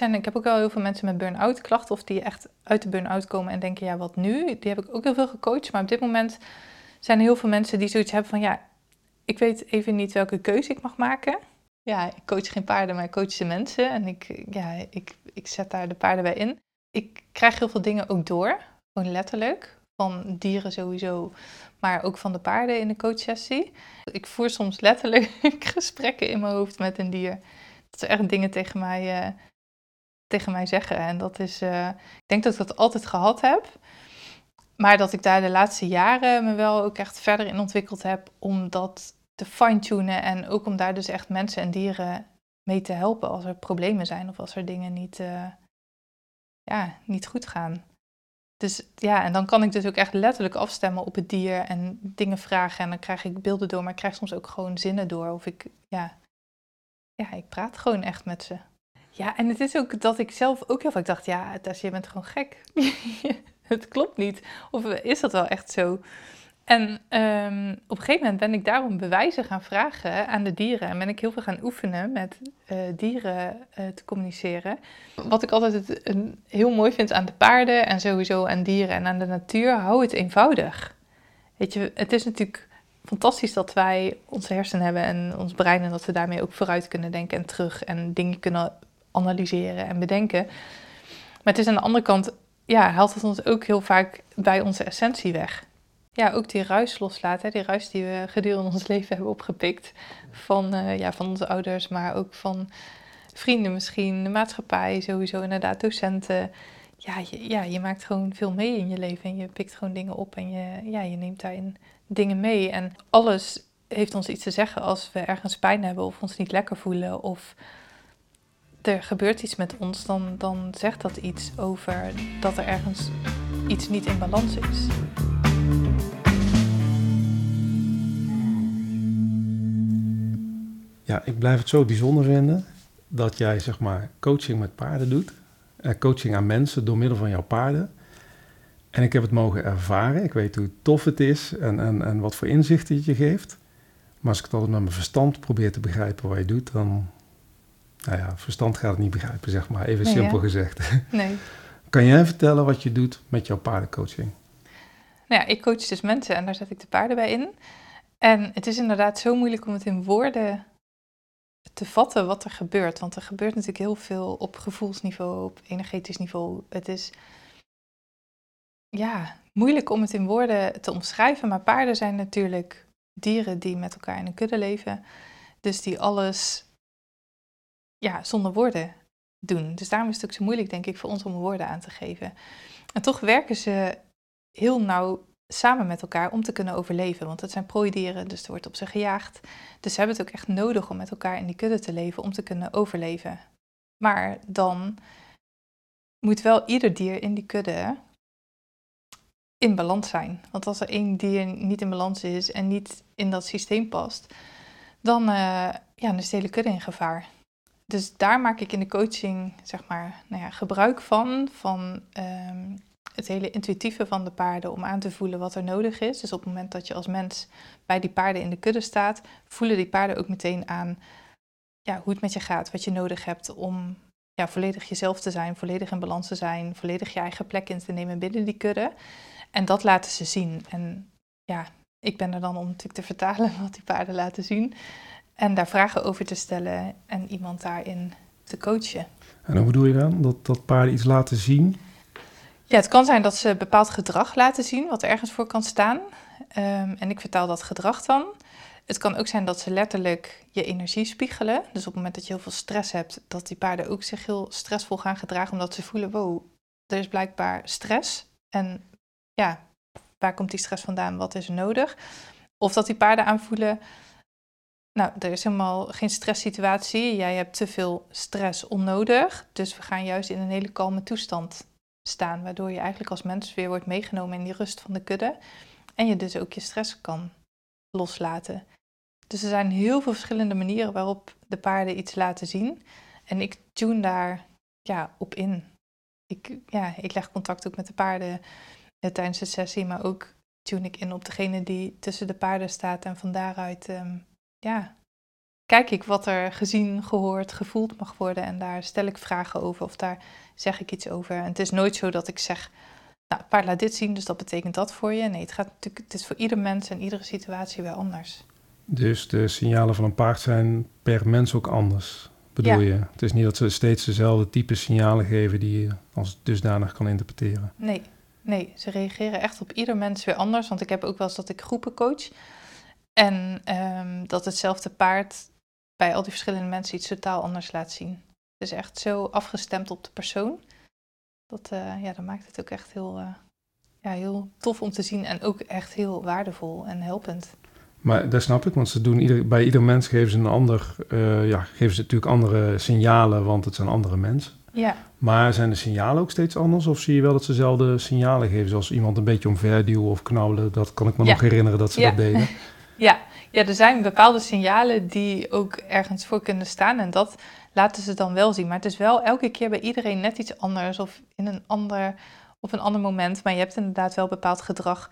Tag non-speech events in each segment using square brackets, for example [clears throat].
ik heb ook wel heel veel mensen met burn-out klachten of die echt uit de burn-out komen en denken, ja, wat nu? Die heb ik ook heel veel gecoacht, maar op dit moment zijn er heel veel mensen die zoiets hebben van, ja, ik weet even niet welke keuze ik mag maken. Ja, ik coach geen paarden, maar ik coach de mensen en ik, ja, ik, ik zet daar de paarden bij in. Ik krijg heel veel dingen ook door, gewoon letterlijk, van dieren sowieso, maar ook van de paarden in de coachsessie. Ik voer soms letterlijk [laughs] gesprekken in mijn hoofd met een dier. Dat ze echt dingen tegen mij, uh, tegen mij zeggen. En dat is, uh, ik denk dat ik dat altijd gehad heb. Maar dat ik daar de laatste jaren me wel ook echt verder in ontwikkeld heb om dat te fine-tunen. En ook om daar dus echt mensen en dieren mee te helpen als er problemen zijn of als er dingen niet, uh, ja, niet goed gaan. Dus ja, en dan kan ik dus ook echt letterlijk afstemmen op het dier en dingen vragen. En dan krijg ik beelden door, maar ik krijg soms ook gewoon zinnen door. Of ik, ja, ja ik praat gewoon echt met ze. Ja, en het is ook dat ik zelf ook heel vaak dacht, ja, Tassia, je bent gewoon gek. [laughs] het klopt niet. Of is dat wel echt zo? En um, op een gegeven moment ben ik daarom bewijzen gaan vragen aan de dieren. En ben ik heel veel gaan oefenen met uh, dieren uh, te communiceren. Wat ik altijd het, een, heel mooi vind aan de paarden en sowieso aan dieren en aan de natuur, hou het eenvoudig. Weet je, het is natuurlijk fantastisch dat wij onze hersenen hebben en ons brein en dat we daarmee ook vooruit kunnen denken en terug en dingen kunnen analyseren en bedenken. Maar het is aan de andere kant, ja, haalt het ons ook heel vaak bij onze essentie weg ja, ook die ruis loslaten. Die ruis die we gedurende ons leven hebben opgepikt. Van, uh, ja, van onze ouders, maar ook van vrienden misschien, de maatschappij, sowieso inderdaad docenten. Ja je, ja, je maakt gewoon veel mee in je leven en je pikt gewoon dingen op en je, ja, je neemt daarin dingen mee. En alles heeft ons iets te zeggen als we ergens pijn hebben of ons niet lekker voelen of er gebeurt iets met ons, dan, dan zegt dat iets over dat er ergens iets niet in balans is. Ja, ik blijf het zo bijzonder vinden dat jij zeg maar coaching met paarden doet. Eh, coaching aan mensen door middel van jouw paarden. En ik heb het mogen ervaren. Ik weet hoe tof het is en, en, en wat voor inzichten het je geeft. Maar als ik het altijd met mijn verstand probeer te begrijpen wat je doet, dan... Nou ja, verstand gaat het niet begrijpen, zeg maar. Even simpel gezegd. [laughs] Nee. Kan jij vertellen wat je doet met jouw paardencoaching? Nou ja, ik coach dus mensen en daar zet ik de paarden bij in. En het is inderdaad zo moeilijk om het in woorden te vatten wat er gebeurt. Want er gebeurt natuurlijk heel veel op gevoelsniveau, op energetisch niveau. Het is ja, moeilijk om het in woorden te omschrijven. Maar paarden zijn natuurlijk dieren die met elkaar in een kudde leven. Dus die alles ja, zonder woorden doen. Dus daarom is het ook zo moeilijk, denk ik, voor ons om woorden aan te geven. En toch werken ze heel nauw samen met elkaar om te kunnen overleven. Want het zijn prooidieren, dus er wordt op ze gejaagd. Dus ze hebben het ook echt nodig om met elkaar in die kudde te leven om te kunnen overleven. Maar dan moet wel ieder dier in die kudde in balans zijn. Want als er één dier niet in balans is en niet in dat systeem past, dan, uh, ja, dan is de hele kudde in gevaar. Dus daar maak ik in de coaching zeg maar, nou ja, gebruik van, van um, het hele intuïtieve van de paarden om aan te voelen wat er nodig is. Dus op het moment dat je als mens bij die paarden in de kudde staat, voelen die paarden ook meteen aan ja, hoe het met je gaat, wat je nodig hebt om ja, volledig jezelf te zijn, volledig in balans te zijn, volledig je eigen plek in te nemen binnen die kudde. En dat laten ze zien. En ja, ik ben er dan om natuurlijk te vertalen [laughs] wat die paarden laten zien. En daar vragen over te stellen en iemand daarin te coachen. En hoe bedoel je dan? Dat, dat paarden iets laten zien? Ja, het kan zijn dat ze bepaald gedrag laten zien, wat er ergens voor kan staan. Um, en ik vertaal dat gedrag dan. Het kan ook zijn dat ze letterlijk je energie spiegelen. Dus op het moment dat je heel veel stress hebt, dat die paarden ook zich heel stressvol gaan gedragen, omdat ze voelen, wow, er is blijkbaar stress. En ja, waar komt die stress vandaan? Wat is er nodig? Of dat die paarden aanvoelen, nou, er is helemaal geen stresssituatie. Jij hebt te veel stress onnodig. Dus we gaan juist in een hele kalme toestand staan, waardoor je eigenlijk als mens weer wordt meegenomen in die rust van de kudde. En je dus ook je stress kan loslaten. Dus er zijn heel veel verschillende manieren waarop de paarden iets laten zien. En ik tune daar ja, op in. Ik, ja, ik leg contact ook met de paarden eh, tijdens de sessie, maar ook tune ik in op degene die tussen de paarden staat en van daaruit um, ja, kijk ik wat er gezien, gehoord, gevoeld mag worden. En daar stel ik vragen over of daar zeg ik iets over. En het is nooit zo dat ik zeg, nou, paard laat dit zien, dus dat betekent dat voor je. Nee, het, gaat natuurlijk, het is voor ieder mens en iedere situatie weer anders. Dus de signalen van een paard zijn per mens ook anders, bedoel Ja. je? Het is niet dat ze steeds dezelfde type signalen geven die je als dusdanig kan interpreteren. Nee, nee, ze reageren echt op ieder mens weer anders. Want ik heb ook wel eens dat ik groepen coach. En ehm, dat hetzelfde paard bij al die verschillende mensen iets totaal anders laat zien. Het is echt zo afgestemd op de persoon. Dat, eh, ja, dat maakt het ook echt heel, eh, ja, heel tof om te zien. En ook echt heel waardevol en helpend. Maar dat snap ik, want ze doen ieder, bij ieder mens geven ze een ander, eh, ja, geven ze natuurlijk andere signalen, want het zijn andere mensen. Ja, Maar zijn de signalen ook steeds anders? Of zie je wel dat ze dezelfde signalen geven? Zoals iemand een beetje omverduwen of knabbelen. Dat kan ik me Ja. nog herinneren dat ze Ja. dat deden. [laughs] Ja, ja, er zijn bepaalde signalen die ook ergens voor kunnen staan en dat laten ze dan wel zien. Maar het is wel elke keer bij iedereen net iets anders of in een ander, op een ander moment. Maar je hebt inderdaad wel bepaald gedrag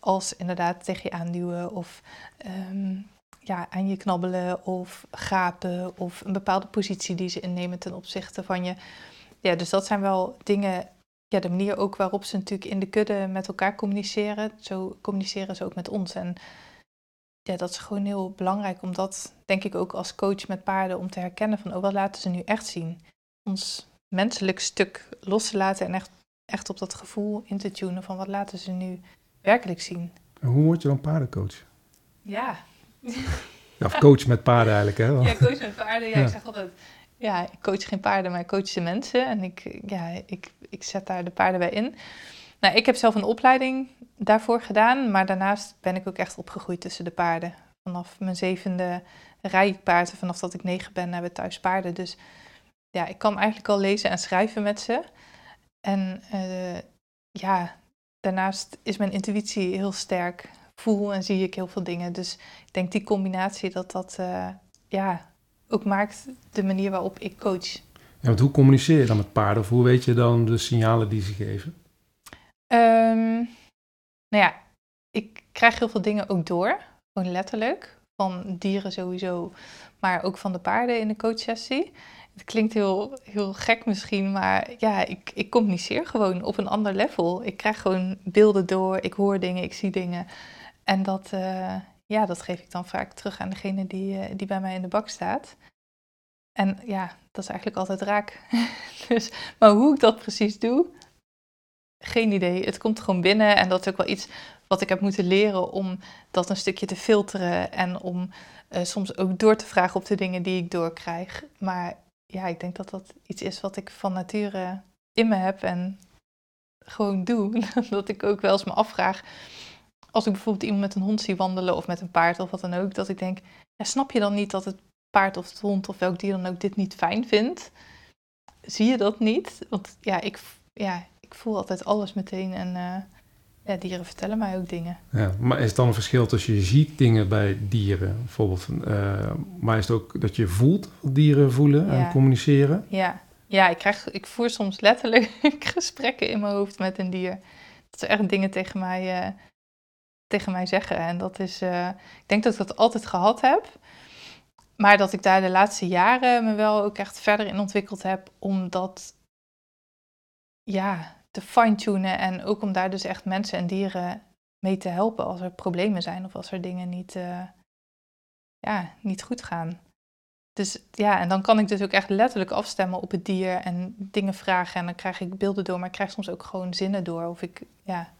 als inderdaad tegen je aanduwen of ehm, ja, aan je knabbelen of gapen of een bepaalde positie die ze innemen ten opzichte van je. Ja, dus dat zijn wel dingen, ja, de manier ook waarop ze natuurlijk in de kudde met elkaar communiceren. Zo communiceren ze ook met ons. En ja, dat is gewoon heel belangrijk om dat, denk ik ook als coach met paarden, om te herkennen van, oh, wat laten ze nu echt zien? Ons menselijk stuk los te laten en echt, echt op dat gevoel in te tunen van, wat laten ze nu werkelijk zien? En hoe word je dan paardencoach? Ja, [laughs] Ja, of coach met paarden eigenlijk, hè? ja coach met paarden. Ja, Ja. ik zeg altijd, ja, ik coach geen paarden, maar ik coach de mensen. En ik, ja, ik, ik zet daar de paarden bij in. Nou, ik heb zelf een opleiding daarvoor gedaan, maar daarnaast ben ik ook echt opgegroeid tussen de paarden. Vanaf mijn zevende rij ik vanaf dat ik negen ben hebben we thuis paarden. Dus ja, ik kan eigenlijk al lezen en schrijven met ze. En eh, ja, daarnaast is mijn intuïtie heel sterk. Voel en zie ik heel veel dingen. Dus ik denk die combinatie dat dat eh, ja, ook maakt de manier waarop ik coach. Ja, want hoe communiceer je dan met paarden? Of hoe weet je dan de signalen die ze geven? Ehm, nou ja, ik krijg heel veel dingen ook door, gewoon letterlijk. Van dieren sowieso, maar ook van de paarden in de coachsessie. Het klinkt heel, heel gek misschien, maar ja, ik, ik communiceer gewoon op een ander level. Ik krijg gewoon beelden door, ik hoor dingen, ik zie dingen. En dat, eh, ja, dat geef ik dan vaak terug aan degene die, eh, die bij mij in de bak staat. En ja, dat is eigenlijk altijd raak. [laughs] dus, maar hoe ik dat precies doe, geen idee. Het komt gewoon binnen en dat is ook wel iets wat ik heb moeten leren om dat een stukje te filteren en om eh, soms ook door te vragen op de dingen die ik doorkrijg. Maar ja, ik denk dat dat iets is wat ik van nature in me heb en gewoon doe. [laughs] dat ik ook wel eens me afvraag, als ik bijvoorbeeld iemand met een hond zie wandelen of met een paard of wat dan ook, dat ik denk, ja, snap je dan niet dat het paard of het hond of welk dier dan ook dit niet fijn vindt? Zie je dat niet? Want ja, ik, ja, ik voel altijd alles meteen en eh, ja, dieren vertellen mij ook dingen. Ja, maar is het dan een verschil tussen je ziet dingen bij dieren, bijvoorbeeld, eh, maar is het ook dat je voelt wat dieren voelen en Ja. communiceren? Ja, ja ik, krijg, ik voer soms letterlijk [laughs] gesprekken in mijn hoofd met een dier. Dat ze echt dingen tegen mij, eh, tegen mij zeggen. En dat is, ik denk dat ik dat altijd gehad heb. Maar dat ik daar de laatste jaren me wel ook echt verder in ontwikkeld heb. Om dat ja, te fine-tunen. En ook om daar dus echt mensen en dieren mee te helpen als er problemen zijn. Of als er dingen niet, eh, ja, niet goed gaan. Dus ja, en dan kan ik dus ook echt letterlijk afstemmen op het dier en dingen vragen. En dan krijg ik beelden door, maar ik krijg soms ook gewoon zinnen door. Of ik, ja,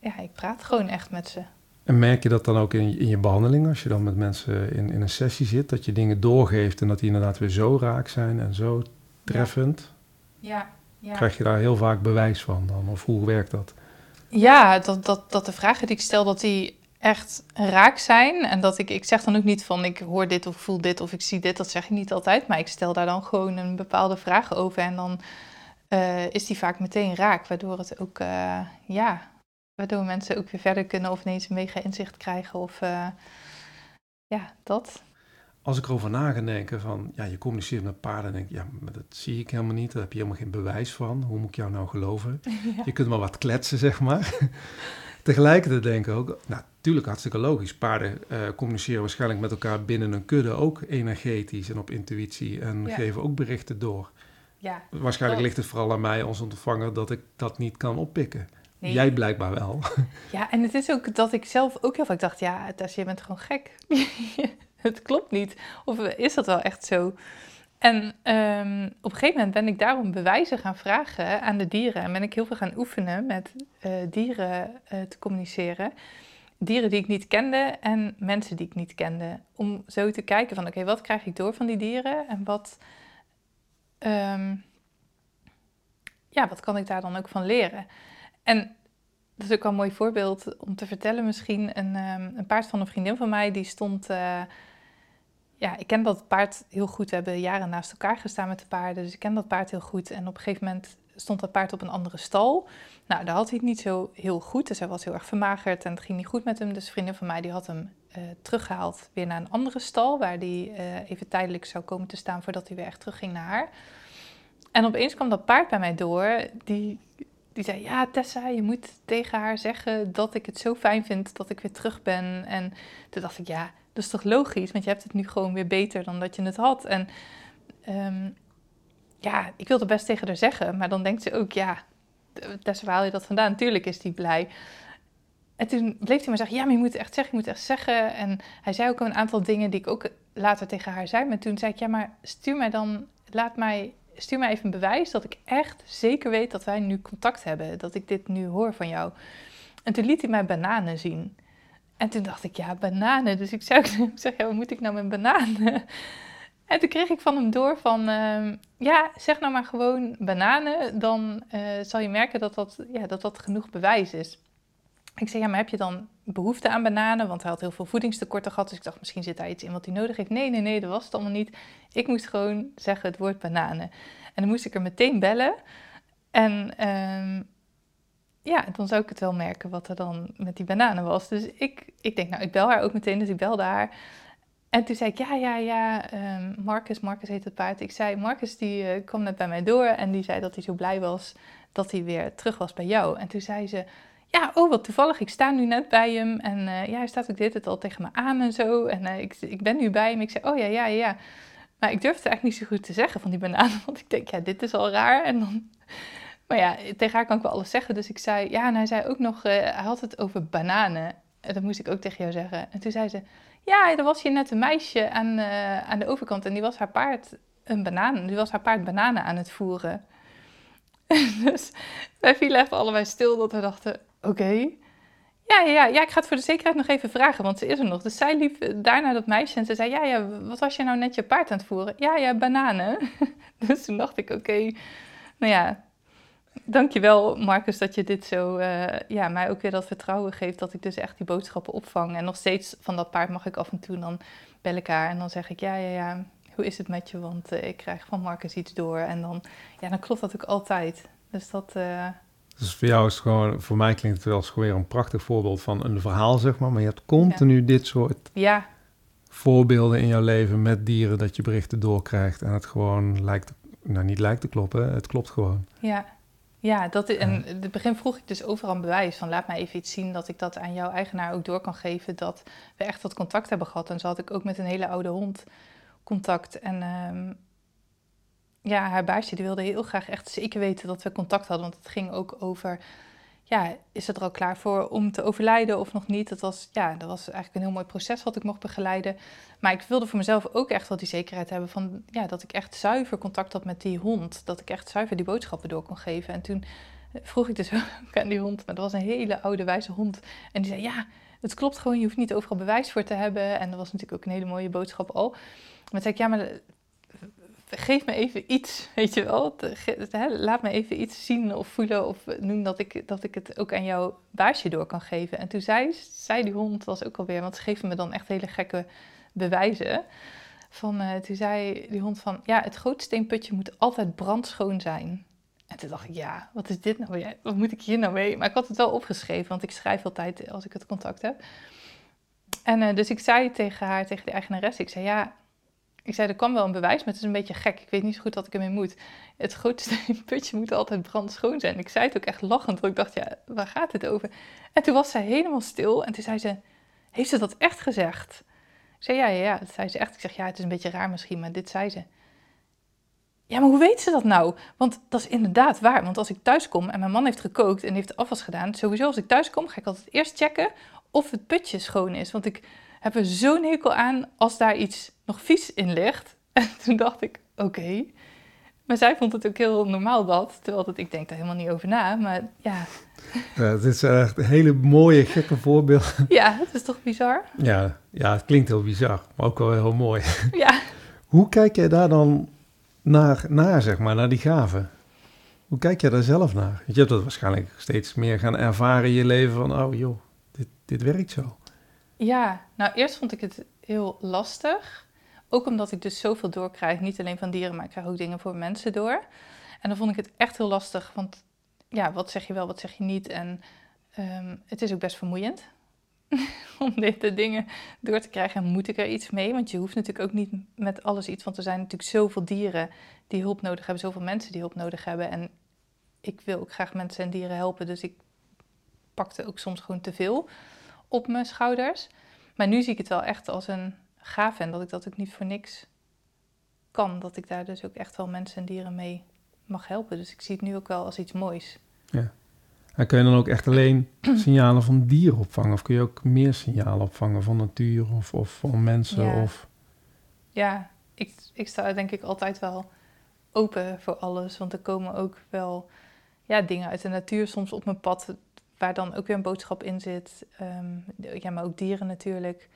ja ik praat gewoon echt met ze. En merk je dat dan ook in, in je behandeling, als je dan met mensen in, in een sessie zit, dat je dingen doorgeeft en dat die inderdaad weer zo raak zijn en zo treffend? Ja, ja. Krijg je daar heel vaak bewijs van dan? Of hoe werkt dat? Ja, dat, dat, dat de vragen die ik stel, dat die echt raak zijn. En dat ik, ik zeg dan ook niet van ik hoor dit of voel dit of ik zie dit. Dat zeg ik niet altijd. Maar ik stel daar dan gewoon een bepaalde vraag over. En dan eh, is die vaak meteen raak. Waardoor het ook, eh, ja, waardoor mensen ook weer verder kunnen of ineens een mega inzicht krijgen. Of eh, ja, dat. Als ik erover na ga denken van, ja, je communiceert met paarden, denk ik, ja, maar dat zie ik helemaal niet. Daar heb je helemaal geen bewijs van. Hoe moet ik jou nou geloven? [laughs] Je kunt wel wat kletsen, zeg maar. [laughs] tegelijkertijd denk ik ook, nou, natuurlijk hartstikke logisch. Paarden uh, communiceren waarschijnlijk met elkaar binnen een kudde ook energetisch en op intuïtie en geven ook berichten door. Ja, waarschijnlijk ligt het vooral aan mij als ontvanger dat ik dat niet kan oppikken. Jij blijkbaar wel. Ja, en het is ook dat ik zelf ook heel vaak dacht, ja, Tess, je bent gewoon gek. [laughs] [laughs] het klopt niet. Of is dat wel echt zo? En ehm, op een gegeven moment ben ik daarom bewijzen gaan vragen aan de dieren. En ben ik heel veel gaan oefenen met uh, dieren uh, te communiceren. Dieren die ik niet kende en mensen die ik niet kende. Om zo te kijken van oké, wat krijg ik door van die dieren? En wat, um, ja, wat kan ik daar dan ook van leren? En dat is ook wel een mooi voorbeeld om te vertellen misschien. Een, um, een paard van een vriendin van mij, die stond... Uh, ja, ik ken dat paard heel goed. We hebben jaren naast elkaar gestaan met de paarden. Dus ik ken dat paard heel goed. En op een gegeven moment stond dat paard op een andere stal. Nou, daar had hij het niet zo heel goed. Dus hij was heel erg vermagerd en het ging niet goed met hem. Dus een vriendin van mij die had hem uh, teruggehaald weer naar een andere stal. Waar hij uh, even tijdelijk zou komen te staan voordat hij weer echt terugging naar haar. En opeens kwam dat paard bij mij door. Die, die zei, ja Tessa, je moet tegen haar zeggen dat ik het zo fijn vind dat ik weer terug ben. En toen dacht ik, ja, dat is toch logisch, want je hebt het nu gewoon weer beter dan dat je het had. En um, ja, ik wilde best tegen haar zeggen, maar dan denkt ze ook, ja, haal je dat vandaan? Natuurlijk is die blij. En toen bleef hij maar zeggen, ja, maar je moet het echt zeggen, je moet het echt zeggen. En hij zei ook een aantal dingen die ik ook later tegen haar zei. Maar toen zei ik, ja, maar stuur mij dan, laat mij stuur mij even een bewijs dat ik echt zeker weet dat wij nu contact hebben. Dat ik dit nu hoor van jou. En toen liet hij mij bananen zien. En toen dacht ik, ja, bananen. Dus ik zei, [laughs] ik zeg, ja, wat moet ik nou met bananen? [laughs] En toen kreeg ik van hem door van, uh, ja, zeg nou maar gewoon bananen. Dan uh, zal je merken dat dat, ja, dat dat genoeg bewijs is. Ik zei, ja, maar heb je dan behoefte aan bananen? Want hij had heel veel voedingstekorten gehad. Dus ik dacht, misschien zit daar iets in wat hij nodig heeft. Nee, nee, nee, dat was het allemaal niet. Ik moest gewoon zeggen het woord bananen. En dan moest ik er meteen bellen. En um, ja, dan zou ik het wel merken wat er dan met die bananen was. Dus ik, ik denk, nou, ik bel haar ook meteen. Dus ik belde haar. En toen zei ik, ja, ja, ja, um, Marcus, Marcus heet het paard. Ik zei, Marcus die uh, kwam net bij mij door en die zei dat hij zo blij was dat hij weer terug was bij jou. En toen zei ze, ja, oh wat toevallig, ik sta nu net bij hem en uh, ja, hij staat ook dit het al tegen me aan en zo. En uh, ik, ik ben nu bij hem. Ik zei, oh ja, ja, ja. Maar ik durfde eigenlijk niet zo goed te zeggen van die bananen, [laughs] want ik denk, ja, dit is al raar. En dan... Maar ja, tegen haar kan ik wel alles zeggen. Dus ik zei, ja, en hij zei ook nog, uh, hij had het over bananen. En dat moest ik ook tegen jou zeggen. En toen zei ze, ja, er was hier net een meisje aan, aan de overkant en die was haar paard een banaan. Die was haar paard bananen aan het voeren. [laughs] dus wij vielen echt allebei stil dat we dachten, oké. Ja, ja, ja, ik ga het voor de zekerheid nog even vragen, want ze is er nog. Dus zij liep daarna dat meisje en ze zei, ja, ja, wat was je nou net je paard aan het voeren? Ja, ja, bananen. [laughs] dus toen dacht ik, oké, nou ja, dankjewel Marcus dat je dit zo, uh, ja, mij ook weer dat vertrouwen geeft dat ik dus echt die boodschappen opvang. En nog steeds van dat paard mag ik af en toe dan bel ik haar en dan zeg ik, ja, ja, ja, hoe is het met je? Want uh, ik krijg van Marcus iets door. En dan, ja, dan klopt dat ook altijd. Dus dat... Uh, dus voor jou is het gewoon, voor mij klinkt het wel eens weer een prachtig voorbeeld van een verhaal, zeg maar. Maar je hebt continu ja. dit soort ja. voorbeelden in jouw leven met dieren dat je berichten doorkrijgt. En het gewoon lijkt, nou niet lijkt te kloppen, het klopt gewoon. Ja, ja dat, en in het begin vroeg ik dus overal een bewijs van laat mij even iets zien dat ik dat aan jouw eigenaar ook door kan geven. Dat we echt wat contact hebben gehad. En zo had ik ook met een hele oude hond contact. En um, ja, haar baasje die wilde heel graag echt zeker weten dat we contact hadden. Want het ging ook over, ja, is het er al klaar voor om te overlijden of nog niet? Dat was, ja, dat was eigenlijk een heel mooi proces wat ik mocht begeleiden. Maar ik wilde voor mezelf ook echt wel die zekerheid hebben van, ja, dat ik echt zuiver contact had met die hond. Dat ik echt zuiver die boodschappen door kon geven. En toen vroeg ik dus [laughs] ook aan die hond, maar dat was een hele oude wijze hond. En die zei, ja, het klopt gewoon, je hoeft niet overal bewijs voor te hebben. En dat was natuurlijk ook een hele mooie boodschap al. Maar zei ik, ja, maar geef me even iets, weet je wel. Laat me even iets zien of voelen of noem dat ik, dat ik het ook aan jouw baasje door kan geven. En toen zei, zei die hond, was ook alweer, want ze geven me dan echt hele gekke bewijzen. Van, uh, toen zei die hond van, ja, het gootsteenputje moet altijd brandschoon zijn. En toen dacht ik, ja, wat is dit nou? Wat moet ik hier nou mee? Maar ik had het wel opgeschreven, want ik schrijf altijd als ik het contact heb. En uh, dus ik zei tegen haar, tegen de eigenares, ik zei, ja, ik zei, er kwam wel een bewijs, maar het is een beetje gek. Ik weet niet zo goed wat ik ermee moet. Het grootste [laughs] putje moet altijd brandschoon zijn. Ik zei het ook echt lachend, want ik dacht, ja, waar gaat het over? En toen was zij helemaal stil en toen zei ze, heeft ze dat echt gezegd? Ik zei, ja, ja, ja, dat zei ze echt. Ik zeg, ja, het is een beetje raar misschien, maar dit zei ze. Ja, maar hoe weet ze dat nou? Want dat is inderdaad waar. Want als ik thuis kom en mijn man heeft gekookt en heeft afwas gedaan, sowieso als ik thuis kom, ga ik altijd eerst checken of het putje schoon is. Want ik heb er zo'n hekel aan als daar iets nog vies in ligt. [laughs] En toen dacht ik, oké. Maar zij vond het ook heel normaal dat, terwijl dat, ik denk daar helemaal niet over na. Maar ja. [laughs] ja het is echt een hele mooie, gekke voorbeeld. [laughs] Ja, het is toch bizar? Ja, ja, het klinkt heel bizar, maar ook wel heel mooi. Ja. Hoe kijk jij daar dan naar, naar, zeg maar, naar die gaven? Hoe kijk jij daar zelf naar? Je hebt dat waarschijnlijk steeds meer gaan ervaren in je leven van, oh joh, dit, dit werkt zo. Ja, nou eerst vond ik het heel lastig. Ook omdat ik dus zoveel doorkrijg, niet alleen van dieren, maar ik krijg ook dingen voor mensen door. En dan vond ik het echt heel lastig, want ja, wat zeg je wel, wat zeg je niet? En um, het is ook best vermoeiend [laughs] om deze dingen door te krijgen. En moet ik er iets mee? Want je hoeft natuurlijk ook niet met alles iets, want er zijn natuurlijk zoveel dieren die hulp nodig hebben, zoveel mensen die hulp nodig hebben. En ik wil ook graag mensen en dieren helpen, dus ik pakte ook soms gewoon te veel op mijn schouders. Maar nu zie ik het wel echt als een gave en dat ik dat ook niet voor niks kan. Dat ik daar dus ook echt wel mensen en dieren mee mag helpen. Dus ik zie het nu ook wel als iets moois. Ja. En kun je dan ook echt alleen [clears throat] signalen van dieren opvangen? Of kun je ook meer signalen opvangen van natuur of, of van mensen? Ja, of... ja ik, ik sta denk ik altijd wel open voor alles. Want er komen ook wel ja, dingen uit de natuur soms op mijn pad waar dan ook weer een boodschap in zit. Ehm, ja, maar ook dieren natuurlijk.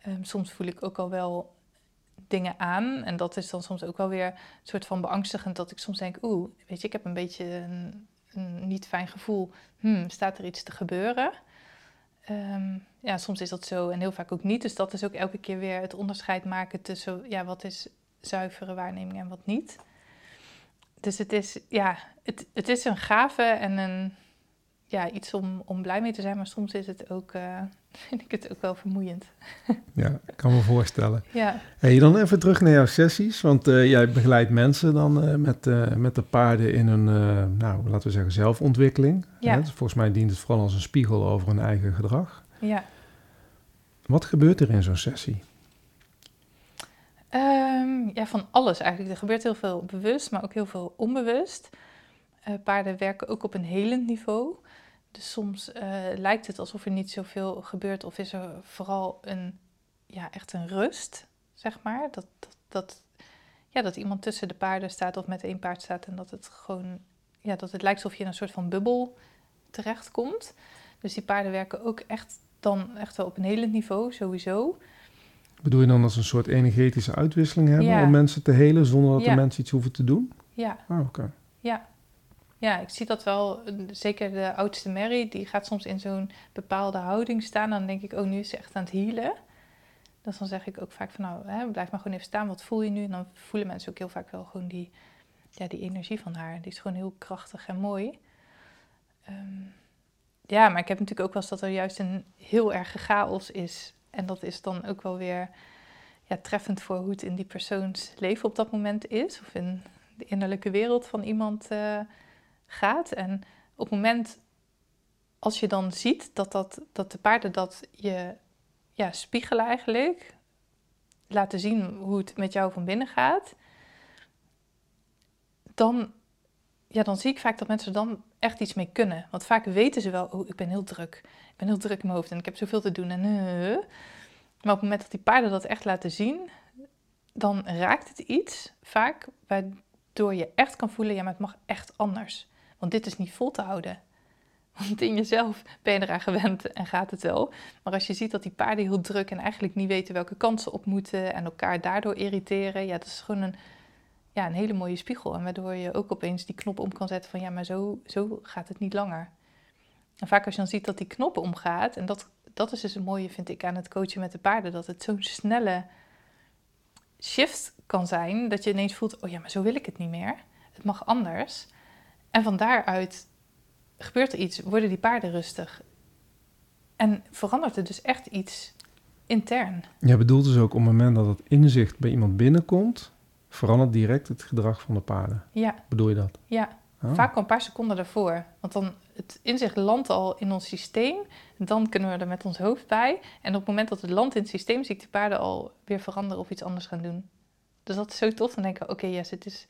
Ehm, soms voel ik ook al wel dingen aan. En dat is dan soms ook wel weer een soort van beangstigend. Dat ik soms denk, oeh, weet je, ik heb een beetje een, niet fijn gevoel. Hmm, staat er iets te gebeuren? Ehm, ja, soms is dat zo en heel vaak ook niet. Dus dat is ook elke keer weer het onderscheid maken tussen ja, wat is zuivere waarneming en wat niet. Dus het is, ja, het, het is een gave en een, ja, iets om, om blij mee te zijn, maar soms is het ook, uh, [laughs] vind ik het ook wel vermoeiend. [laughs] ja, ik kan me voorstellen. Ja. Hey, dan even terug naar jouw sessies, want uh, jij begeleidt mensen dan uh, met, met de paarden in een, nou, laten we zeggen, zelfontwikkeling. Ja. Dus volgens mij dient het vooral als een spiegel over hun eigen gedrag. Ja. Wat gebeurt er in zo'n sessie? Um, ja, van alles eigenlijk. Er gebeurt heel veel bewust, maar ook heel veel onbewust. paarden werken ook op een helend niveau. Dus soms uh, lijkt het alsof er niet zoveel gebeurt, of is er vooral een, ja, echt een rust, zeg maar. Dat, dat, dat, ja, dat iemand tussen de paarden staat of met één paard staat en dat het gewoon, ja, dat het lijkt alsof je in een soort van bubbel terechtkomt. Dus die paarden werken ook echt dan echt wel op een hele niveau, sowieso. Bedoel je dan als een soort energetische uitwisseling hebben Ja. om mensen te helen zonder dat Ja. de mensen iets hoeven te doen? Ja, Ah, oké. ja. Ja, ik zie dat wel. Zeker de oudste Mary, die gaat soms in zo'n bepaalde houding staan. Dan denk ik, oh, nu is ze echt aan het healen. Dus dan zeg ik ook vaak van, nou, hè, blijf maar gewoon even staan. Wat voel je nu? En dan voelen mensen ook heel vaak wel gewoon die, ja, die energie van haar. Die is gewoon heel krachtig en mooi. Ehm, ja, maar ik heb natuurlijk ook wel eens dat er juist een heel erge chaos is. En dat is dan ook wel weer ja, treffend voor hoe het in die persoons leven op dat moment is. Of in de innerlijke wereld van iemand eh, gaat. En op het moment als je dan ziet dat, dat, dat de paarden dat je ja, spiegelen eigenlijk, laten zien hoe het met jou van binnen gaat, dan, ja, dan zie ik vaak dat mensen dan echt iets mee kunnen. Want vaak weten ze wel, oh, ik ben heel druk. Ik ben heel druk in mijn hoofd en ik heb zoveel te doen. En, eh. Maar op het moment dat die paarden dat echt laten zien, dan raakt het iets vaak waardoor je echt kan voelen, ja, maar het mag echt anders. Want dit is niet vol te houden. [laughs] Want in jezelf ben je eraan gewend en gaat het wel. Maar als je ziet dat die paarden heel druk en eigenlijk niet weten welke kansen op moeten en elkaar daardoor irriteren, ja, dat is gewoon een, ja, een hele mooie spiegel. En waardoor je ook opeens die knop om kan zetten van ja, maar zo, zo gaat het niet langer. En vaak als je dan ziet dat die knop omgaat, en dat, dat is dus een mooie, vind ik, aan het coachen met de paarden, dat het zo'n snelle shift kan zijn, dat je ineens voelt, oh ja, maar zo wil ik het niet meer. Het mag anders. En van daaruit gebeurt er iets, worden die paarden rustig. En verandert er dus echt iets intern. Je bedoelt dus ook op het moment dat het inzicht bij iemand binnenkomt, verandert direct het gedrag van de paarden. Ja, Bedoel je dat? ja. Oh. Vaak al een paar seconden daarvoor. Want dan het inzicht landt al in ons systeem. Dan kunnen we er met ons hoofd bij. En op het moment dat het landt in het systeem, zie ik de paarden al weer veranderen of iets anders gaan doen. Dus dat is zo tof. Dan denken we, oké, yes, het, is,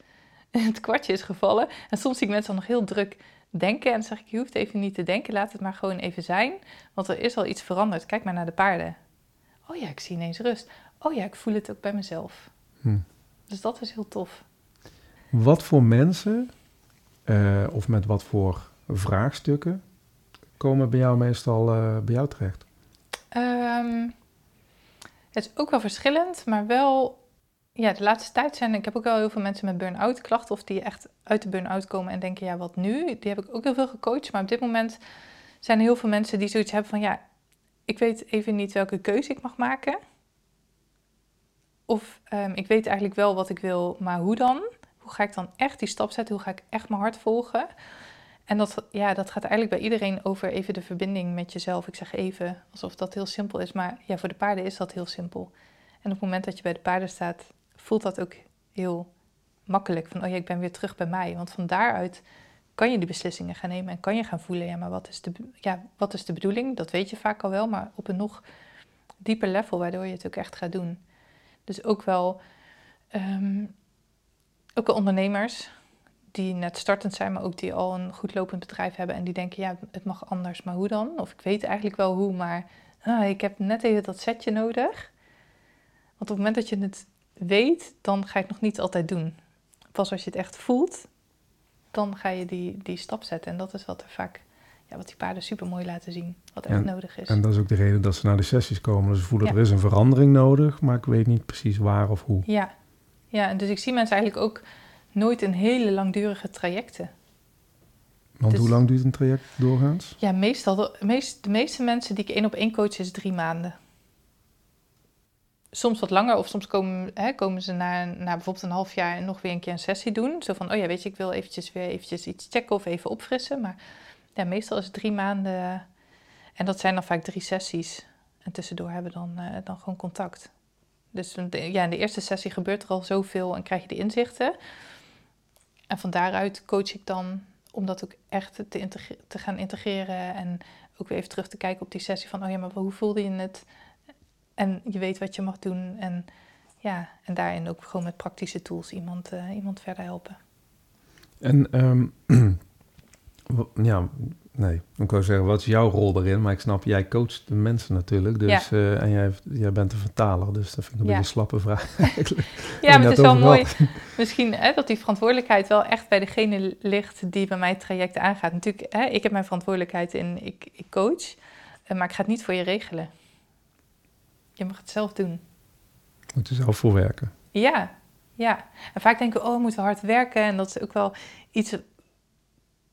[laughs] het kwartje is gevallen. En soms zie ik mensen dan nog heel druk denken. En dan zeg ik, je hoeft even niet te denken. Laat het maar gewoon even zijn. Want er is al iets veranderd. Kijk maar naar de paarden. Oh ja, ik zie ineens rust. Oh ja, ik voel het ook bij mezelf. Hm. Dus dat is heel tof. Wat voor mensen, eh, of met wat voor vraagstukken, komen bij jou meestal eh, bij jou terecht? Ehm, het is ook wel verschillend, maar wel... Ja, de laatste tijd zijn... Ik heb ook wel heel veel mensen met burn-out klachten... of die echt uit de burn-out komen en denken... ja, wat nu? Die heb ik ook heel veel gecoacht. Maar op dit moment zijn er heel veel mensen die zoiets hebben van... ja, ik weet even niet welke keuze ik mag maken. Of ehm, ik weet eigenlijk wel wat ik wil, maar hoe dan? Hoe ga ik dan echt die stap zetten? Hoe ga ik echt mijn hart volgen? En dat, ja, dat gaat eigenlijk bij iedereen over even de verbinding met jezelf. Ik zeg even, alsof dat heel simpel is. Maar ja, voor de paarden is dat heel simpel. En op het moment dat je bij de paarden staat, voelt dat ook heel makkelijk. Van, oh ja, ik ben weer terug bij mij. Want van daaruit kan je die beslissingen gaan nemen en kan je gaan voelen. Ja, maar wat is de, ja, wat is de bedoeling? Dat weet je vaak al wel, maar op een nog dieper level, waardoor je het ook echt gaat doen. Dus ook wel, ehm, ook wel ondernemers die net startend zijn, maar ook die al een goed lopend bedrijf hebben en die denken, ja, het mag anders, maar hoe dan? Of ik weet eigenlijk wel hoe, maar ah, ik heb net even dat setje nodig. Want op het moment dat je het weet, dan ga je het nog niet altijd doen. Pas als je het echt voelt, dan ga je die, die stap zetten. En dat is wat er vaak, ja, wat die paarden super mooi laten zien, wat echt En- nodig is. En dat is ook de reden dat ze naar de sessies komen. Dus ze voelen, Ja. er is een verandering nodig, maar ik weet niet precies waar of hoe. Ja. ja, en dus ik zie mensen eigenlijk ook nooit in hele langdurige trajecten. Want Dus- hoe lang duurt een traject doorgaans? Ja, meestal, de, meest, de meeste mensen die ik één op één coach is drie maanden. Soms wat langer of soms komen, hè, komen ze na, na bijvoorbeeld een half jaar nog weer een keer een sessie doen. Zo van, oh ja, weet je, ik wil eventjes weer eventjes iets checken of even opfrissen. Maar ja, meestal is het drie maanden en dat zijn dan vaak drie sessies. En tussendoor hebben we dan, eh, dan gewoon contact. Dus ja, in de eerste sessie gebeurt er al zoveel en krijg je de inzichten. En van daaruit coach ik dan om dat ook echt te, te gaan integreren. En ook weer even terug te kijken op die sessie van, oh ja, maar hoe voelde je het? En je weet wat je mag doen. En ja, en daarin ook gewoon met praktische tools iemand, eh, iemand verder helpen. En [clears throat] wa- ja, nee, ik wou zeggen, wat is jouw rol daarin? Maar ik snap, jij coacht de mensen natuurlijk. Dus, eh, en jij, jij bent de vertaler, dus dat vind ik een Ja. beetje een slappe vraag. [laughs] Ja, maar het is wel mooi. Misschien hè, dat die verantwoordelijkheid wel echt bij degene ligt die bij mij het traject aangaat. Natuurlijk, hè, ik heb mijn verantwoordelijkheid in, ik, ik coach, eh, maar ik ga het niet voor je regelen. Je mag het zelf doen. Moet je zelf voor werken. Ja, ja. En vaak denken we, oh, we moeten hard werken. En dat is ook wel iets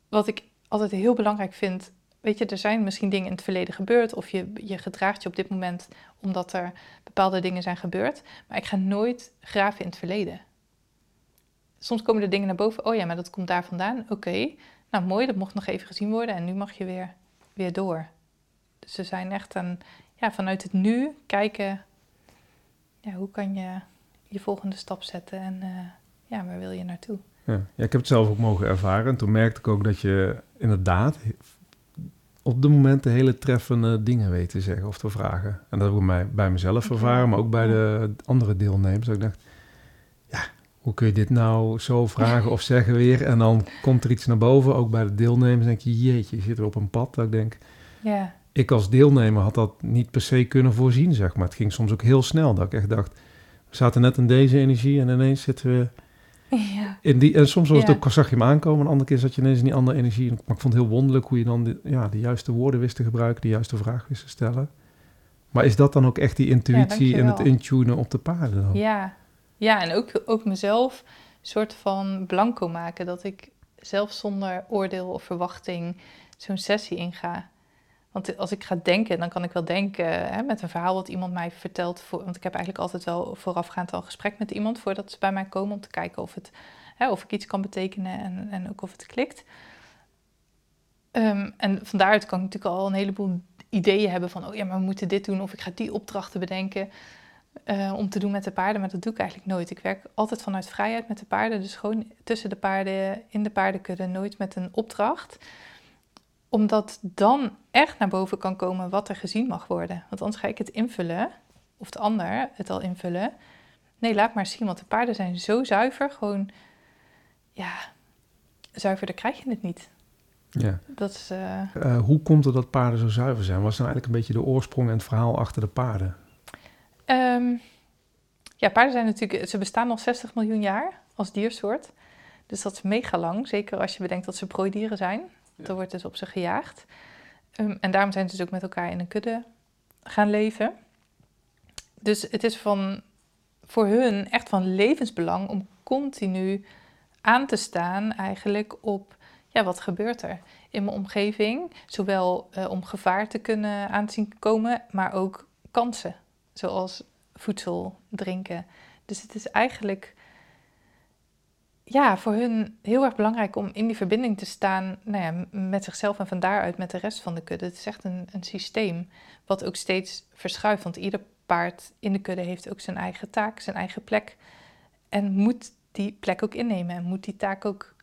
wat ik altijd heel belangrijk vind. Weet je, er zijn misschien dingen in het verleden gebeurd. Of je, je gedraagt je op dit moment omdat er bepaalde dingen zijn gebeurd. Maar ik ga nooit graven in het verleden. Soms komen er dingen naar boven. Oh ja, maar dat komt daar vandaan. Oké, nou mooi, dat mocht nog even gezien worden. En nu mag je weer, weer door. Dus ze zijn echt een, ja, vanuit het nu kijken. Ja, hoe kan je je volgende stap zetten en eh, ja, waar wil je naartoe? Ja. ja, ik heb het zelf ook mogen ervaren. En toen merkte ik ook dat je inderdaad op de moment de hele treffende dingen weet te zeggen of te vragen. En dat heb ik bij, bij mezelf ervaren, maar ook bij de andere deelnemers. Dat ik dacht, ja, hoe kun je dit nou zo vragen of zeggen weer? En dan komt er iets naar boven, ook bij de deelnemers. denk je, jeetje, je zit er op een pad. Dat ik denk, Ja, ik als deelnemer had dat niet per se kunnen voorzien, zeg maar. Het ging soms ook heel snel, dat ik echt dacht, we zaten net in deze energie en ineens zitten we ja, in die, en soms was het Ja. ook, zag je hem aankomen, een andere keer zat je ineens in die andere energie. Maar ik vond het heel wonderlijk hoe je dan de, ja, de juiste woorden wist te gebruiken, de juiste vraag wist te stellen. Maar is dat dan ook echt die intuïtie en het intunen op de paarden dan? ja. ja en ook, ook mezelf een soort van blanco maken. Dat ik zelf zonder oordeel of verwachting zo'n sessie inga. Want als ik ga denken, dan kan ik wel denken hè, met een verhaal wat iemand mij vertelt. Voor, want ik heb eigenlijk altijd wel voorafgaand al gesprek met iemand voordat ze bij mij komen om te kijken of, het, hè, of ik iets kan betekenen en, en ook of het klikt. Ehm, en van daaruit kan ik natuurlijk al een heleboel ideeën hebben van, oh ja, maar we moeten dit doen of ik ga die opdrachten bedenken eh, om te doen met de paarden. Maar dat doe ik eigenlijk nooit. Ik werk altijd vanuit vrijheid met de paarden. Dus gewoon tussen de paarden, in de paardenkudde, nooit met een opdracht. Omdat dan echt naar boven kan komen wat er gezien mag worden. Want anders ga ik het invullen, of de ander het al invullen. Nee, laat maar zien, want de paarden zijn zo zuiver. Gewoon, ja, zuiverder krijg je het niet. Ja. Dat is, eh, Eh, hoe komt het dat paarden zo zuiver zijn? Was dan eigenlijk een beetje de oorsprong en het verhaal achter de paarden? Ehm, ja, paarden zijn natuurlijk, ze bestaan al 60 miljoen jaar als diersoort. Dus dat is mega lang, zeker als je bedenkt dat ze prooidieren zijn. Ja. Er wordt dus op ze gejaagd. Ehm, en daarom zijn ze dus ook met elkaar in een kudde gaan leven. Dus het is van, voor hun echt van levensbelang om continu aan te staan eigenlijk op, ja, wat gebeurt er in mijn omgeving? Zowel eh, om gevaar te kunnen aanzien komen, maar ook kansen zoals voedsel, drinken. Dus het is eigenlijk ja, voor hun heel erg belangrijk om in die verbinding te staan nou ja, met zichzelf en van daaruit met de rest van de kudde. Het is echt een, een systeem wat ook steeds verschuift. Want ieder paard in de kudde heeft ook zijn eigen taak, zijn eigen plek. En moet die plek ook innemen en moet die taak ook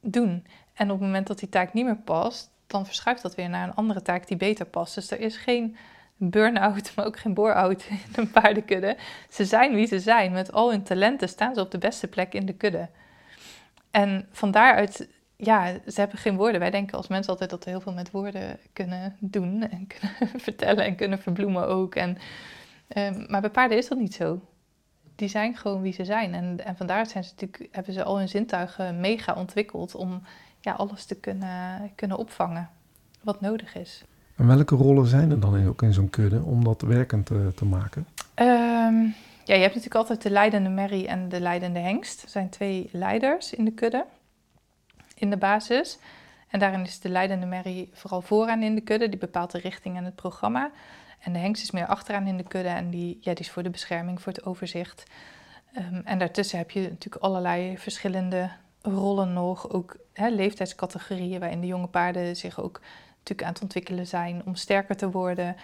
doen. En op het moment dat die taak niet meer past, dan verschuift dat weer naar een andere taak die beter past. Dus er is geen burn-out, maar ook geen bore-out [laughs] in een paardenkudde. Ze zijn wie ze zijn. Met al hun talenten staan ze op de beste plek in de kudde. En van daaruit, ja, ze hebben geen woorden. Wij denken als mensen altijd dat we heel veel met woorden kunnen doen en kunnen [laughs] vertellen en kunnen verbloemen ook. En, ehm, maar bij paarden is dat niet zo. Die zijn gewoon wie ze zijn. En, en vandaar zijn ze natuurlijk, hebben ze al hun zintuigen mega ontwikkeld om ja, alles te kunnen, kunnen opvangen wat nodig is. En welke rollen zijn er dan in, ook in zo'n kudde om dat werkend te, te maken? Ehm, ja, je hebt natuurlijk altijd de leidende merrie en de leidende hengst. Er zijn twee leiders in de kudde, in de basis. En daarin is de leidende merrie vooral vooraan in de kudde, die bepaalt de richting en het programma. En de hengst is meer achteraan in de kudde en die, ja, die is voor de bescherming, voor het overzicht. Ehm, en daartussen heb je natuurlijk allerlei verschillende rollen nog. Ook hè, leeftijdscategorieën waarin de jonge paarden zich ook natuurlijk aan het ontwikkelen zijn om sterker te worden.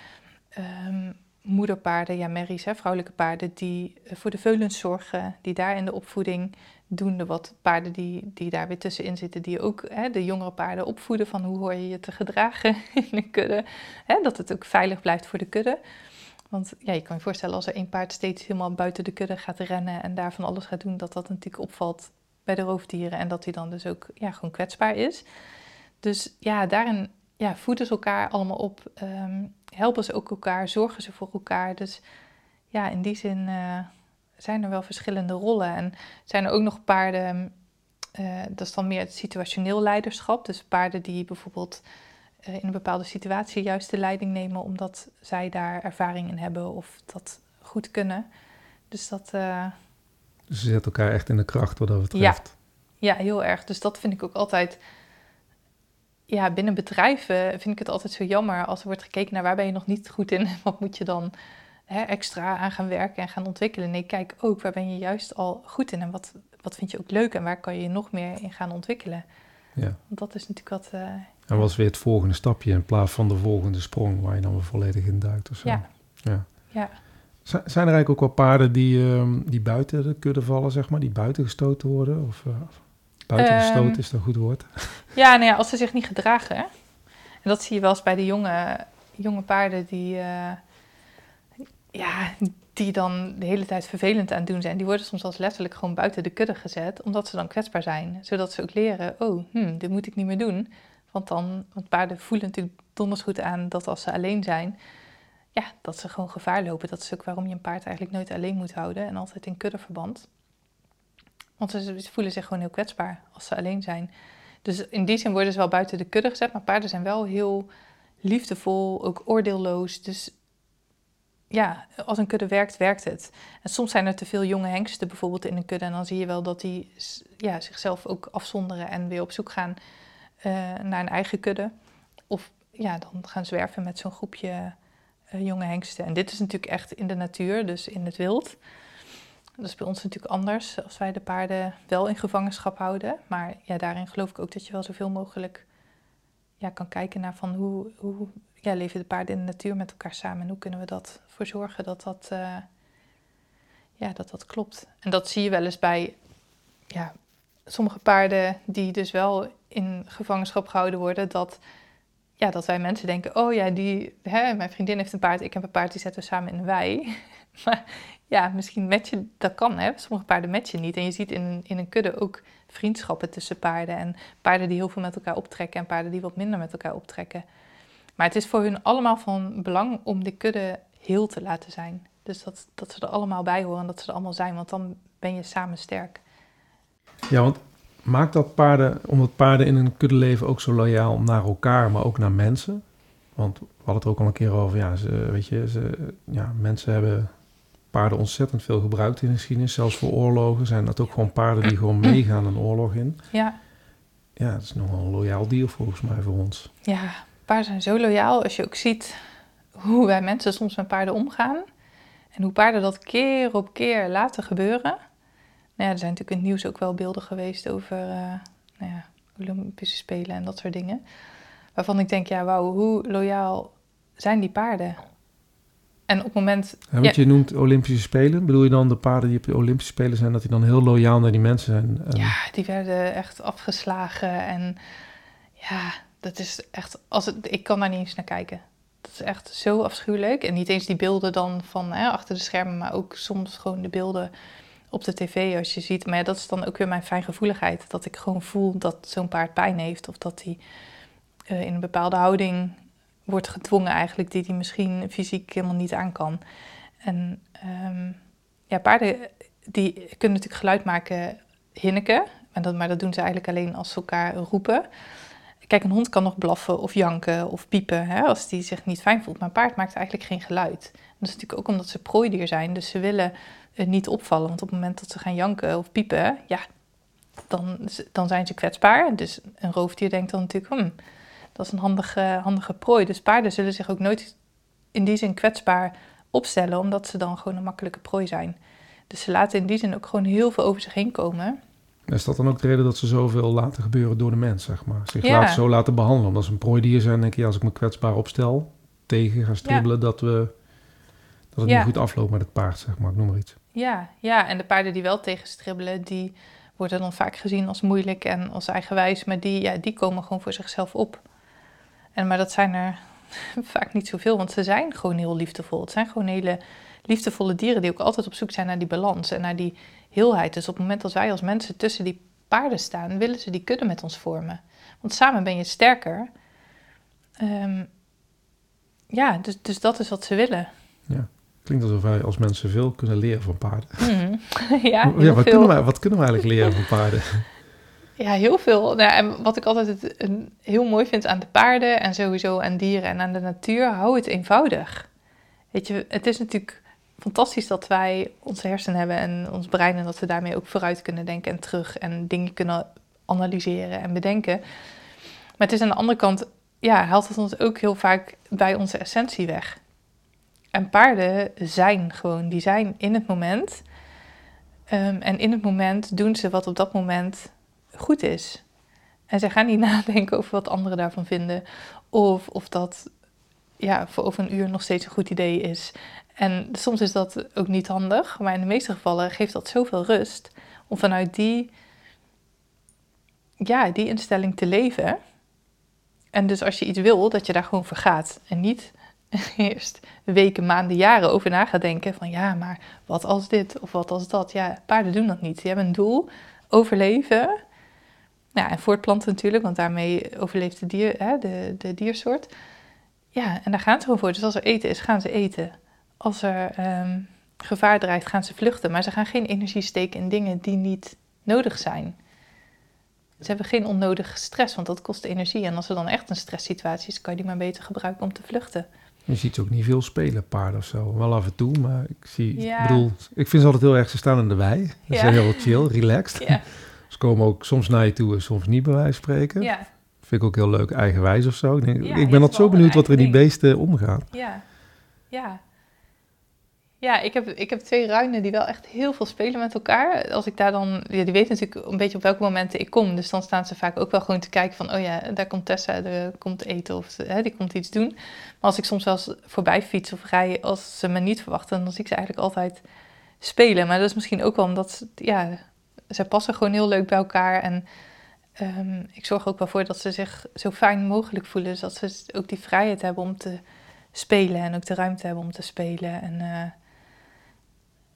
Ehm, moederpaarden, ja, merries, hè, vrouwelijke paarden, die eh, voor de veulens zorgen, die daar in de opvoeding doen. De wat paarden die, die daar weer tussenin zitten, die ook hè, de jongere paarden opvoeden van hoe hoor je je te gedragen [laughs] in een kudde. Hè, dat het ook veilig blijft voor de kudde. Want ja, je kan je voorstellen als er één paard steeds helemaal buiten de kudde gaat rennen en daar van alles gaat doen, dat dat natuurlijk opvalt bij de roofdieren en dat hij dan dus ook ja, gewoon kwetsbaar is. Dus ja, daarin ja, voeden ze elkaar allemaal op, ehm, helpen ze ook elkaar, zorgen ze voor elkaar. Dus ja, in die zin eh, zijn er wel verschillende rollen. En zijn er ook nog paarden, eh, dat is dan meer het situationeel leiderschap. Dus paarden die bijvoorbeeld eh, in een bepaalde situatie juist de leiding nemen omdat zij daar ervaring in hebben of dat goed kunnen. Dus dat, Dus ze zetten elkaar echt in de kracht wat dat betreft. ja, heel erg. Dus dat vind ik ook altijd. Ja, binnen bedrijven vind ik het altijd zo jammer als er wordt gekeken naar waar ben je nog niet goed in en [laughs] wat moet je dan hè, extra aan gaan werken en gaan ontwikkelen. Nee, kijk ook waar ben je juist al goed in en wat, wat vind je ook leuk en waar kan je je nog meer in gaan ontwikkelen. Ja. Want dat is natuurlijk wat. eh, En was weer het volgende stapje in plaats van de volgende sprong waar je dan weer volledig in duikt of zo. Ja. ja. Zijn er eigenlijk ook wel paarden die, ehm, die buiten de kudde vallen, zeg maar, die buiten gestoten worden? Of uh, buiten gestoten Ehm, is dat een goed woord? [laughs] Ja, nou ja, als ze zich niet gedragen. hè. En dat zie je wel eens bij de jonge, jonge paarden die, eh, ja, die dan de hele tijd vervelend aan het doen zijn. Die worden soms als letterlijk gewoon buiten de kudde gezet, omdat ze dan kwetsbaar zijn. Zodat ze ook leren, oh, hm, dit moet ik niet meer doen. Want, dan, want paarden voelen natuurlijk donders goed aan dat als ze alleen zijn, ja, dat ze gewoon gevaar lopen. Dat is ook waarom je een paard eigenlijk nooit alleen moet houden en altijd in kuddeverband. Want ze, voelen zich gewoon heel kwetsbaar als ze alleen zijn. Dus in die zin worden ze wel buiten de kudde gezet, maar paarden zijn wel heel liefdevol, ook oordeelloos. Dus ja, als een kudde werkt, werkt het. En soms zijn er te veel jonge hengsten bijvoorbeeld in een kudde en dan zie je wel dat die ja, zichzelf ook afzonderen en weer op zoek gaan eh, naar een eigen kudde. Of ja, dan gaan zwerven met zo'n groepje eh, jonge hengsten. En dit is natuurlijk echt in de natuur, dus in het wild. Dat is bij ons natuurlijk anders als wij de paarden wel in gevangenschap houden. Maar ja, daarin geloof ik ook dat je wel zoveel mogelijk ja, kan kijken naar van hoe, hoe ja, leven de paarden in de natuur met elkaar samen en hoe kunnen we dat voor zorgen dat dat, eh, ja, dat, dat klopt. En dat zie je wel eens bij ja, sommige paarden die dus wel in gevangenschap gehouden worden, dat, ja, dat wij mensen denken, oh ja, die, hè, mijn vriendin heeft een paard, ik heb een paard, die zetten we samen in een wei. [laughs] maar ja, misschien matchen, dat kan hè, sommige paarden matchen niet. En je ziet in, in een kudde ook vriendschappen tussen paarden en paarden die heel veel met elkaar optrekken en paarden die wat minder met elkaar optrekken. Maar het is voor hun allemaal van belang om de kudde heel te laten zijn. Dus dat, dat ze er allemaal bij horen, dat ze er allemaal zijn, want dan ben je samen sterk. Ja, want maakt dat paarden, omdat paarden in een kudde leven ook zo loyaal naar elkaar, maar ook naar mensen? Want we hadden het er ook al een keer over, ja, ze, weet je, ze, ja, mensen hebben paarden ontzettend veel gebruikt in de geschiedenis. Zelfs voor oorlogen zijn dat ook gewoon paarden die gewoon meegaan een oorlog in. Ja. Ja, het is nogal een loyaal dier volgens mij voor ons. Ja, paarden zijn zo loyaal. Als je ook ziet hoe wij mensen soms met paarden omgaan. En hoe paarden dat keer op keer laten gebeuren. Nou ja, er zijn natuurlijk in het nieuws ook wel beelden geweest over uh, nou ja, Olympische Spelen en dat soort dingen. Waarvan ik denk, ja, wauw, hoe loyaal zijn die paarden? En op het moment... Wat je noemt Olympische Spelen, bedoel je dan de paarden die op de Olympische Spelen zijn, dat die dan heel loyaal naar die mensen zijn? En... Ja, die werden echt afgeslagen en ja, dat is echt, als het, ik kan daar niet eens naar kijken. Dat is echt zo afschuwelijk. En niet eens die beelden dan van hè, achter de schermen, maar ook soms gewoon de beelden op de tv als je ziet. Maar ja, dat is dan ook weer mijn fijngevoeligheid. Dat ik gewoon voel dat zo'n paard pijn heeft of dat hij uh, in een bepaalde houding wordt gedwongen eigenlijk, die hij misschien fysiek helemaal niet aan kan. En um, ja, paarden die kunnen natuurlijk geluid maken, hinneken. En dat, maar dat doen ze eigenlijk alleen als ze elkaar roepen. Kijk, een hond kan nog blaffen of janken of piepen hè, als die zich niet fijn voelt. Maar een paard maakt eigenlijk geen geluid. dat is natuurlijk ook omdat ze prooidier zijn. Dus ze willen niet opvallen. Want op het moment dat ze gaan janken of piepen, ja, dan, dan zijn ze kwetsbaar. Dus een roofdier denkt dan natuurlijk, hm, dat is een handige, handige prooi. Dus paarden zullen zich ook nooit in die zin kwetsbaar opstellen, omdat ze dan gewoon een makkelijke prooi zijn. Dus ze laten in die zin ook gewoon heel veel over zich heen komen. Is dat dan ook de reden dat ze zoveel laten gebeuren door de mens, zeg maar? Zich laten, zo laten behandelen. Omdat ze een prooidier zijn, denk je, als ik me kwetsbaar opstel, tegen ga stribbelen, dat, we, dat het niet goed afloopt met het paard, zeg maar. Ik noem maar iets. Ja, ja, en de paarden die wel tegen stribbelen, die worden dan vaak gezien als moeilijk en als eigenwijs. Maar die, ja, die komen gewoon voor zichzelf op. En, maar dat zijn er [laughs] vaak niet zoveel, want ze zijn gewoon heel liefdevol. Het zijn gewoon hele liefdevolle dieren die ook altijd op zoek zijn naar die balans en naar die heelheid. Dus op het moment dat wij als mensen tussen die paarden staan, willen ze die kudde met ons vormen. Want samen ben je sterker. Ehm, ja, dus, dus dat is wat ze willen. Ja. Klinkt alsof wij als mensen veel kunnen leren van paarden. Mm. [laughs] ja, ja wat, Kunnen wij, wat kunnen we eigenlijk leren van paarden? Ja, heel veel. Nou, en wat ik altijd het, een, heel mooi vind aan de paarden en sowieso aan dieren en aan de natuur, hou het eenvoudig. Weet je, het is natuurlijk fantastisch dat wij onze hersenen hebben en ons brein en dat we daarmee ook vooruit kunnen denken en terug en dingen kunnen analyseren en bedenken. Maar het is aan de andere kant, ja, haalt het ons ook heel vaak bij onze essentie weg. En paarden zijn gewoon, die zijn in het moment. Um, en in het moment doen ze wat op dat moment goed is. En zij gaan niet [laughs] nadenken over wat anderen daarvan vinden. Of of dat ja, voor over een uur nog steeds een goed idee is. En soms is dat ook niet handig, maar in de meeste gevallen geeft dat zoveel rust om vanuit die, ja, die instelling te leven. En dus als je iets wil, dat je daar gewoon voor gaat. En niet [laughs] eerst weken, maanden, jaren over na gaat denken van ja, maar wat als dit of wat als dat. Ja, paarden doen dat niet. Die hebben een doel, overleven. Ja, en voortplanten natuurlijk, want daarmee overleeft de, dier, hè, de, de diersoort. Ja, en daar gaan ze gewoon voor. Dus als er eten is, gaan ze eten. Als er ehm, gevaar dreigt, gaan ze vluchten. Maar ze gaan geen energie steken in dingen die niet nodig zijn. Ze hebben geen onnodige stress, want dat kost energie. En als er dan echt een stresssituatie is, kan je die maar beter gebruiken om te vluchten. Je ziet ook niet veel spelen, paarden of zo. Wel af en toe, maar ik zie... Ja. Ik bedoel, ik vind ze altijd heel erg, ze staan in de wei. Ze ja. zijn heel chill, relaxed. Ja. [laughs] Ze komen ook soms naar je toe en soms niet bij wijze spreken. Ja. Vind ik ook heel leuk, eigenwijs of zo. Ik, denk, ik ben altijd zo benieuwd wat er in die beesten omgaat. Ja, ja. Ja, Ja, ik heb, ik heb twee ruinen die wel echt heel veel spelen met elkaar. Als ik daar dan, ja, die weten natuurlijk een beetje op welke momenten ik kom. Dus dan staan ze vaak ook wel gewoon te kijken van, oh ja, daar komt Tessa, er komt eten of hè, die komt iets doen. Maar als ik soms wel eens voorbij fiets of rij, als ze me niet verwachten, dan zie ik ze eigenlijk altijd spelen. Maar dat is misschien ook wel omdat, ze, ja, ze passen gewoon heel leuk bij elkaar. En um, ik zorg ook wel voor dat ze zich zo fijn mogelijk voelen. Dus dat ze ook die vrijheid hebben om te spelen en ook de ruimte hebben om te spelen. En uh,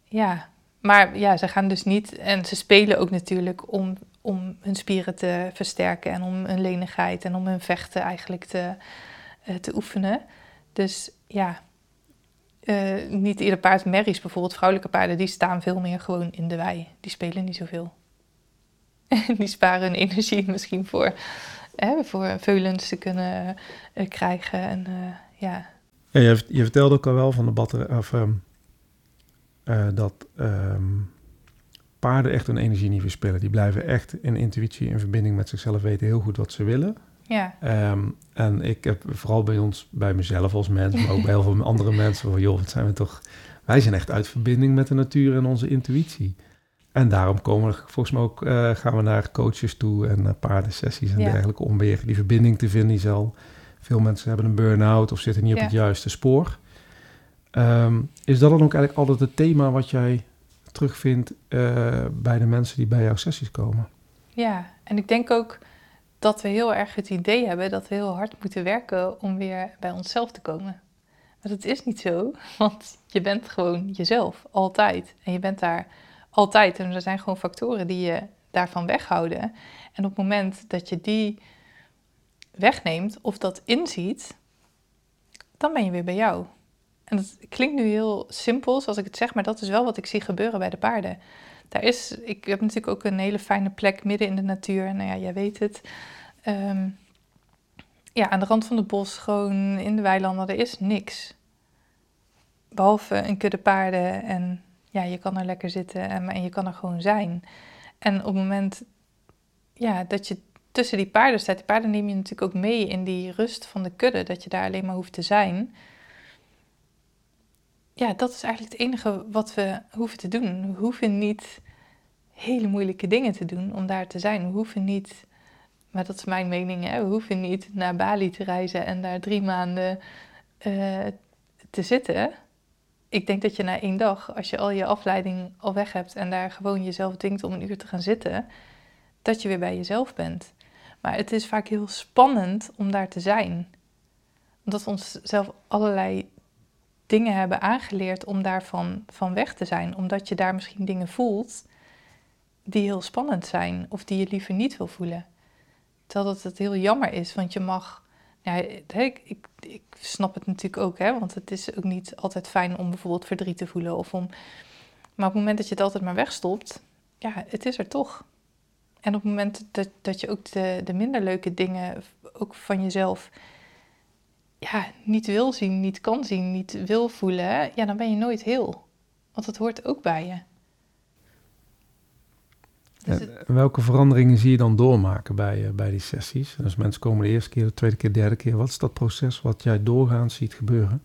ja, maar ja, ze gaan dus niet. En ze spelen ook natuurlijk om, om hun spieren te versterken en om hun lenigheid en om hun vechten eigenlijk te, uh, te oefenen. Dus ja, uh, niet ieder paard merries bijvoorbeeld, vrouwelijke paarden, die staan veel meer gewoon in de wei. Die spelen niet zoveel. [laughs] die sparen hun energie misschien voor, hè, voor veulens te kunnen uh, krijgen. En, ja. ja je, je, vertelde ook al wel van de batterij, of uh, dat um, paarden echt hun energie niet verspillen. Die blijven echt in intuïtie, in verbinding met zichzelf, weten heel goed wat ze willen. Ja. Um, en ik heb vooral bij ons, bij mezelf als mens, maar ook bij heel veel [laughs] andere mensen, van joh, wat zijn we toch... Wij zijn echt uit verbinding met de natuur en onze intuïtie. En daarom komen we volgens mij ook, uh, gaan we naar coaches toe en uh, paardensessies en ja. dergelijke om weer die verbinding te vinden. Die zal, veel mensen hebben een burn-out of zitten niet op het juiste spoor. Um, is dat dan ook eigenlijk altijd het thema wat jij terugvindt uh, bij de mensen die bij jouw sessies komen? Ja, en ik denk ook dat we heel erg het idee hebben dat we heel hard moeten werken om weer bij onszelf te komen. Maar dat is niet zo, [laughs] want je bent gewoon jezelf, altijd. En je bent daar altijd. En er zijn gewoon factoren die je daarvan weghouden. En op het moment dat je die wegneemt of dat inziet, dan ben je weer bij jou. En dat klinkt nu heel simpel zoals ik het zeg, maar dat is wel wat ik zie gebeuren bij de paarden. Daar is, ik heb natuurlijk ook een hele fijne plek midden in de natuur. Nou ja, jij weet het. Um, ja, aan de rand van het bos, gewoon in de weilanden, er is niks. Behalve een kudde paarden en ja, je kan er lekker zitten en, en je kan er gewoon zijn. En op het moment ja, dat je tussen die paarden staat, die paarden neem je natuurlijk ook mee in die rust van de kudde, dat je daar alleen maar hoeft te zijn ja, dat is eigenlijk het enige wat we hoeven te doen. We hoeven niet hele moeilijke dingen te doen om daar te zijn. We hoeven niet, maar dat is mijn mening, hè, we hoeven niet naar Bali te reizen en daar drie maanden uh, te zitten. Ik denk dat je na één dag, als je al je afleiding al weg hebt en daar gewoon jezelf dwingt om een uur te gaan zitten, dat je weer bij jezelf bent. Maar het is vaak heel spannend om daar te zijn. Omdat we onszelf allerlei dingen hebben aangeleerd om daarvan van weg te zijn. Omdat je daar misschien dingen voelt die heel spannend zijn of die je liever niet wil voelen. Terwijl dat het heel jammer is, want je mag. Ja, ik, ik, ik snap het natuurlijk ook, hè, want het is ook niet altijd fijn om bijvoorbeeld verdriet te voelen. Of om, maar op het moment dat je het altijd maar wegstopt, ja, het is er toch. En op het moment dat, dat je ook de, de minder leuke dingen ook van jezelf ja, niet wil zien, niet kan zien, niet wil voelen, ja, dan ben je nooit heel. Want dat hoort ook bij je. Dus welke veranderingen zie je dan doormaken bij, uh, bij die sessies? Dus mensen komen de eerste keer, de tweede keer, de derde keer. Wat is dat proces wat jij doorgaans ziet gebeuren?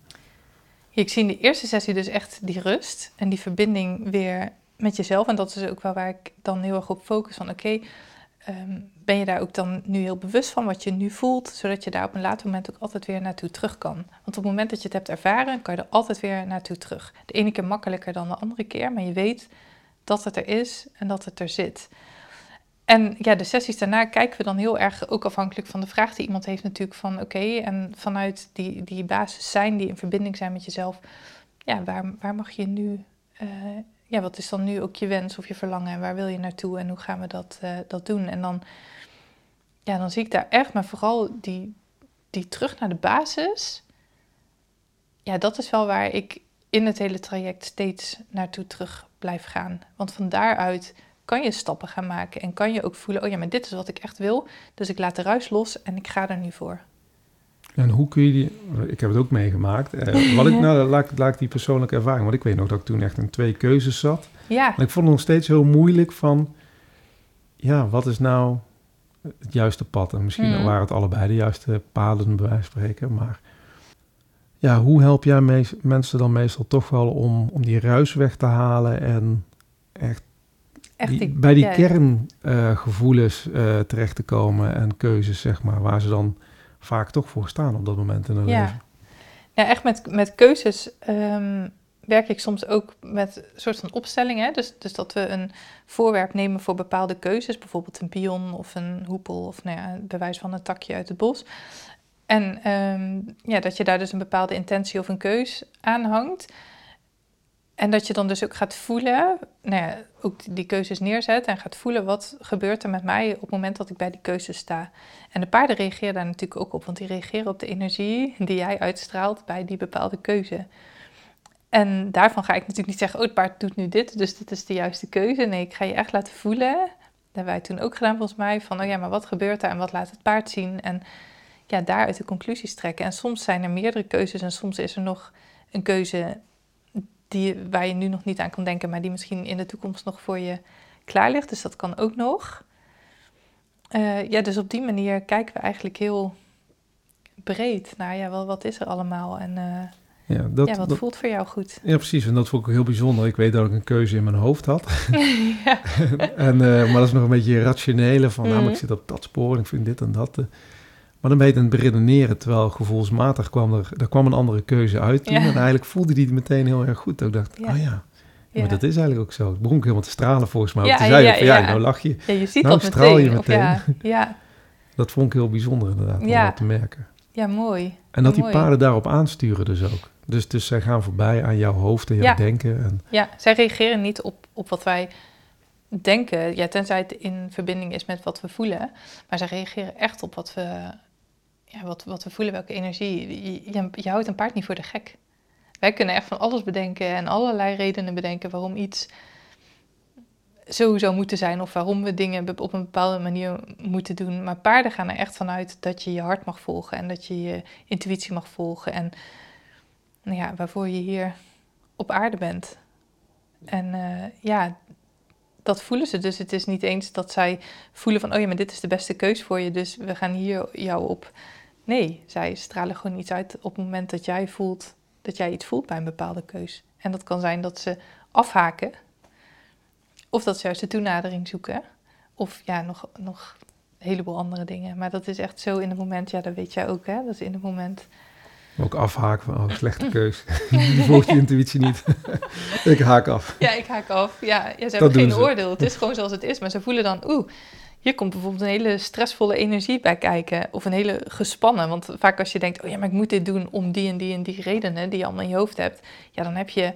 Ik zie in de eerste sessie dus echt die rust en die verbinding weer met jezelf. En dat is ook wel waar ik dan heel erg op focus van oké, um, ben je daar ook dan nu heel bewust van wat je nu voelt, zodat je daar op een later moment ook altijd weer naartoe terug kan. Want op het moment dat je het hebt ervaren, kan je er altijd weer naartoe terug. De ene keer makkelijker dan de andere keer, maar je weet dat het er is en dat het er zit. En ja, de sessies daarna kijken we dan heel erg, ook afhankelijk van de vraag die iemand heeft natuurlijk, van oké, en vanuit die, die basis zijn, die in verbinding zijn met jezelf, ja, waar, waar mag je nu uh, ja, wat is dan nu ook je wens of je verlangen en waar wil je naartoe en hoe gaan we dat, uh, dat doen? En dan, ja, dan zie ik daar echt, maar vooral die, die terug naar de basis. Ja, dat is wel waar ik in het hele traject steeds naartoe terug blijf gaan. Want van daaruit kan je stappen gaan maken en kan je ook voelen, oh ja, maar dit is wat ik echt wil. Dus ik laat de ruis los en ik ga er nu voor. En hoe kun je die... Ik heb het ook meegemaakt. Eh, wat ik, [laughs] nou, laat, laat ik die persoonlijke ervaring... Want ik weet nog dat ik toen echt in twee keuzes zat. Ja. Maar ik vond het nog steeds heel moeilijk van... Ja, wat is nou het juiste pad? En misschien mm. waren het allebei de juiste paden, bij wijze van spreken. Maar ja, hoe help jij mensen dan meestal toch wel om, om die ruis weg te halen en echt, Echt die- bij die ja. kerngevoelens eh, terecht te komen en keuzes, zeg maar, waar ze dan vaak toch voor staan op dat moment in hun Ja. leven? Ja, echt met, met keuzes ehm, werk ik soms ook met een soort van opstelling. Hè? Dus, dus dat we een voorwerp nemen voor bepaalde keuzes. Bijvoorbeeld een pion of een hoepel of nou ja, bewijs van een takje uit het bos. En ehm, ja, dat je daar dus een bepaalde intentie of een keus aan hangt. En dat je dan dus ook gaat voelen, nou ja, ook die keuzes neerzet en gaat voelen wat gebeurt er met mij op het moment dat ik bij die keuzes sta. En de paarden reageren daar natuurlijk ook op, want die reageren op de energie die jij uitstraalt bij die bepaalde keuze. En daarvan ga ik natuurlijk niet zeggen, oh het paard doet nu dit, dus dit is de juiste keuze. Nee, ik ga je echt laten voelen, dat hebben wij toen ook gedaan volgens mij, van oh ja, maar wat gebeurt er en wat laat het paard zien? En ja, daaruit de conclusies trekken. En soms zijn er meerdere keuzes en soms is er nog een keuze die, waar je nu nog niet aan kan denken, maar die misschien in de toekomst nog voor je klaar ligt. Dus dat kan ook nog. Eh, ja, dus op die manier kijken we eigenlijk heel breed naar ja, wel, wat is er allemaal en eh, Ja, dat, ja, wat dat- voelt voor jou goed. ja, precies. En dat vond ik ook heel bijzonder. Ik weet dat ik een keuze in mijn hoofd had. [laughs] ja. [laughs] en, eh, maar dat is nog een beetje rationele van, nou, maar ik zit op dat spoor en ik vind dit en dat. Maar dan ben je het aan het beredeneren, terwijl gevoelsmatig kwam er, er kwam een andere keuze uit toen. En eigenlijk voelde die het meteen heel erg goed. Ik dacht, oh ja, maar dat is eigenlijk ook zo. Ik begon helemaal te stralen volgens mij. Ja, toen zei ja, van, ja, nou lach je. ja, je ziet Nou dat straal je meteen. Ja, ja, [laughs] Dat vond ik heel bijzonder inderdaad, om dat te merken. ja, mooi. En dat die paarden daarop aansturen dus ook. Dus, dus zij gaan voorbij aan jouw hoofd en jouw denken. En, Ja, zij reageren niet op, op wat wij denken, ja, tenzij het in verbinding is met wat we voelen. Maar zij reageren echt op wat we, ja, wat, wat we voelen, welke energie. Je, je, je houdt een paard niet voor de gek. Wij kunnen echt van alles bedenken en allerlei redenen bedenken waarom iets zou moeten zijn of waarom we dingen op een bepaalde manier moeten doen. Maar paarden gaan er echt vanuit dat je je hart mag volgen en dat je je intuïtie mag volgen en nou ja, waarvoor je hier op aarde bent. En eh, ja, dat voelen ze. Dus het is niet eens dat zij voelen van, oh ja, maar dit is de beste keus voor je, dus we gaan hier jou op. Nee, zij stralen gewoon iets uit op het moment dat jij voelt, dat jij iets voelt bij een bepaalde keus. En dat kan zijn dat ze afhaken, of dat ze juist de toenadering zoeken, of ja, nog, nog een heleboel andere dingen. Maar dat is echt zo in het moment, ja, dat weet jij ook, hè? Dat is in het moment. Ook afhaken van, oh, slechte keus. [laughs] Die volgt je intuïtie niet. [laughs] ik haak af. Ja, ik haak af. Ja, ja ze hebben geen ze. oordeel. Het is gewoon zoals het is. Maar ze voelen dan, oeh, hier komt bijvoorbeeld een hele stressvolle energie bij kijken. Of een hele gespannen. Want vaak als je denkt, oh ja, maar ik moet dit doen om die en die en die redenen die je allemaal in je hoofd hebt. Ja, dan heb je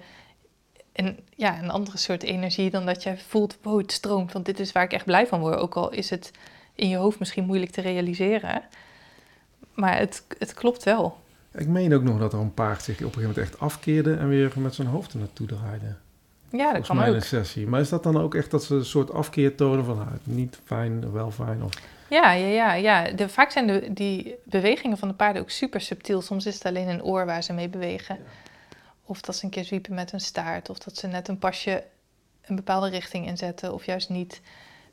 een, ja, een andere soort energie dan dat je voelt, wow, het stroomt. Want dit is waar ik echt blij van word. Ook al is het in je hoofd misschien moeilijk te realiseren. Maar het, het klopt wel. Ik meen ook nog dat er een paard zich op een gegeven moment echt afkeerde en weer met zijn hoofd er naartoe draaide. Ja, dat Volgens kan mij ook. een sessie. Maar is dat dan ook echt dat ze een soort afkeer tonen van nou, niet fijn, wel fijn? Of... Ja, ja, ja, ja. De, vaak zijn de, die bewegingen van de paarden ook super subtiel. Soms is het alleen een oor waar ze mee bewegen. Of dat ze een keer zwiepen met hun staart. Of dat ze net een pasje een bepaalde richting inzetten of juist niet.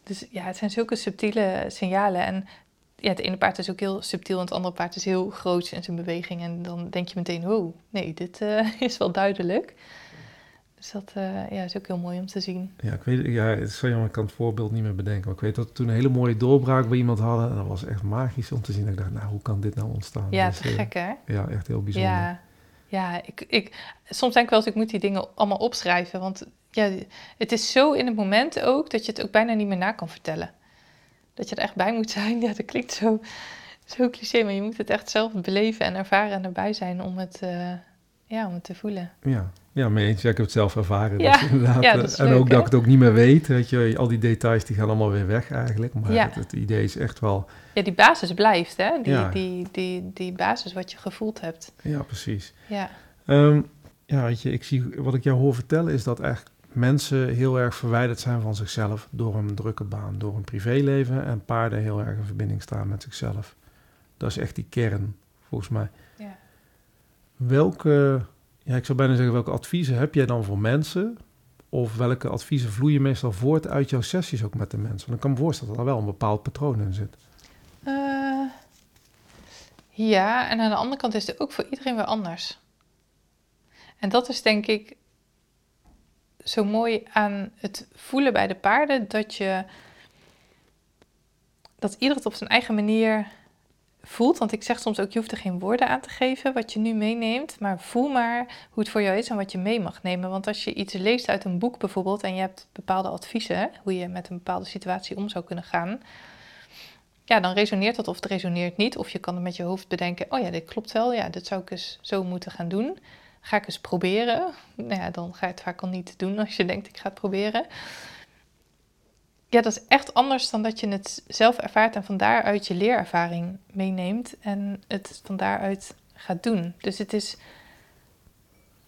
Dus ja, het zijn zulke subtiele signalen. En ja, het ene paard is ook heel subtiel en het andere paard is heel groot in zijn beweging. En dan denk je meteen, oh, nee, dit eh, [laughs] is wel duidelijk. Dus dat eh, ja, is ook heel mooi om te zien. Ja, ik weet, ja, het is zo jammer, ik kan het voorbeeld niet meer bedenken. Maar ik weet dat we toen een hele mooie doorbraak bij iemand hadden. En dat was echt magisch om te zien. Ik dacht, nou, hoe kan dit nou ontstaan? Ja, Dus, te eh, gek hè? Ja, echt heel bijzonder. Ja, ja ik, ik, soms denk ik wel eens, ik moet die dingen allemaal opschrijven. Want ja, het is zo in het moment ook, dat je het ook bijna niet meer na kan vertellen. Dat je er echt bij moet zijn. [laughs] Ja, dat klinkt zo, zo cliché, maar je moet het echt zelf beleven en ervaren en erbij zijn om het, eh, ja, om het te voelen. Ja, ja mee eens. Ja, ik heb het zelf ervaren. Ja, dus [laughs] inderdaad, ja, eh, dat is en leuk, ook hè? dat ik het ook niet meer weet. Weet je, al die details die gaan allemaal weer weg eigenlijk. Maar Ja. het, het idee is echt wel... Ja, die basis blijft, hè? Die, die, die, die basis wat je gevoeld hebt. Ja, precies. Ja, Ehm, ja, weet je, ik zie, wat ik jou hoor vertellen is dat echt mensen heel erg verwijderd zijn van zichzelf door een drukke baan, door een privéleven en paarden heel erg in verbinding staan met zichzelf. Dat is echt die kern, volgens mij. ja. Welke, ja, ik zou bijna zeggen, welke adviezen heb jij dan voor mensen? Of welke adviezen vloeien meestal voort uit jouw sessies ook met de mensen? Want ik kan me voorstellen dat er wel een bepaald patroon in zit. Eh, ja, en aan de andere kant is het ook voor iedereen weer anders. En dat is denk ik zo mooi aan het voelen bij de paarden, dat je dat ieder het op zijn eigen manier voelt. Want ik zeg soms ook, je hoeft er geen woorden aan te geven wat je nu meeneemt, maar voel maar hoe het voor jou is en wat je mee mag nemen. Want als je iets leest uit een boek bijvoorbeeld en je hebt bepaalde adviezen, hoe je met een bepaalde situatie om zou kunnen gaan, ja, dan resoneert dat of het resoneert niet. Of je kan er met je hoofd bedenken, oh ja, dit klopt wel, ja, dit zou ik eens zo moeten gaan doen. Ga ik eens proberen? Nou ja, dan ga je het vaak al niet doen als je denkt, ik ga het proberen ja, dat is echt anders dan dat je het zelf ervaart en van daaruit je leerervaring meeneemt en het van daaruit gaat doen. Dus het is.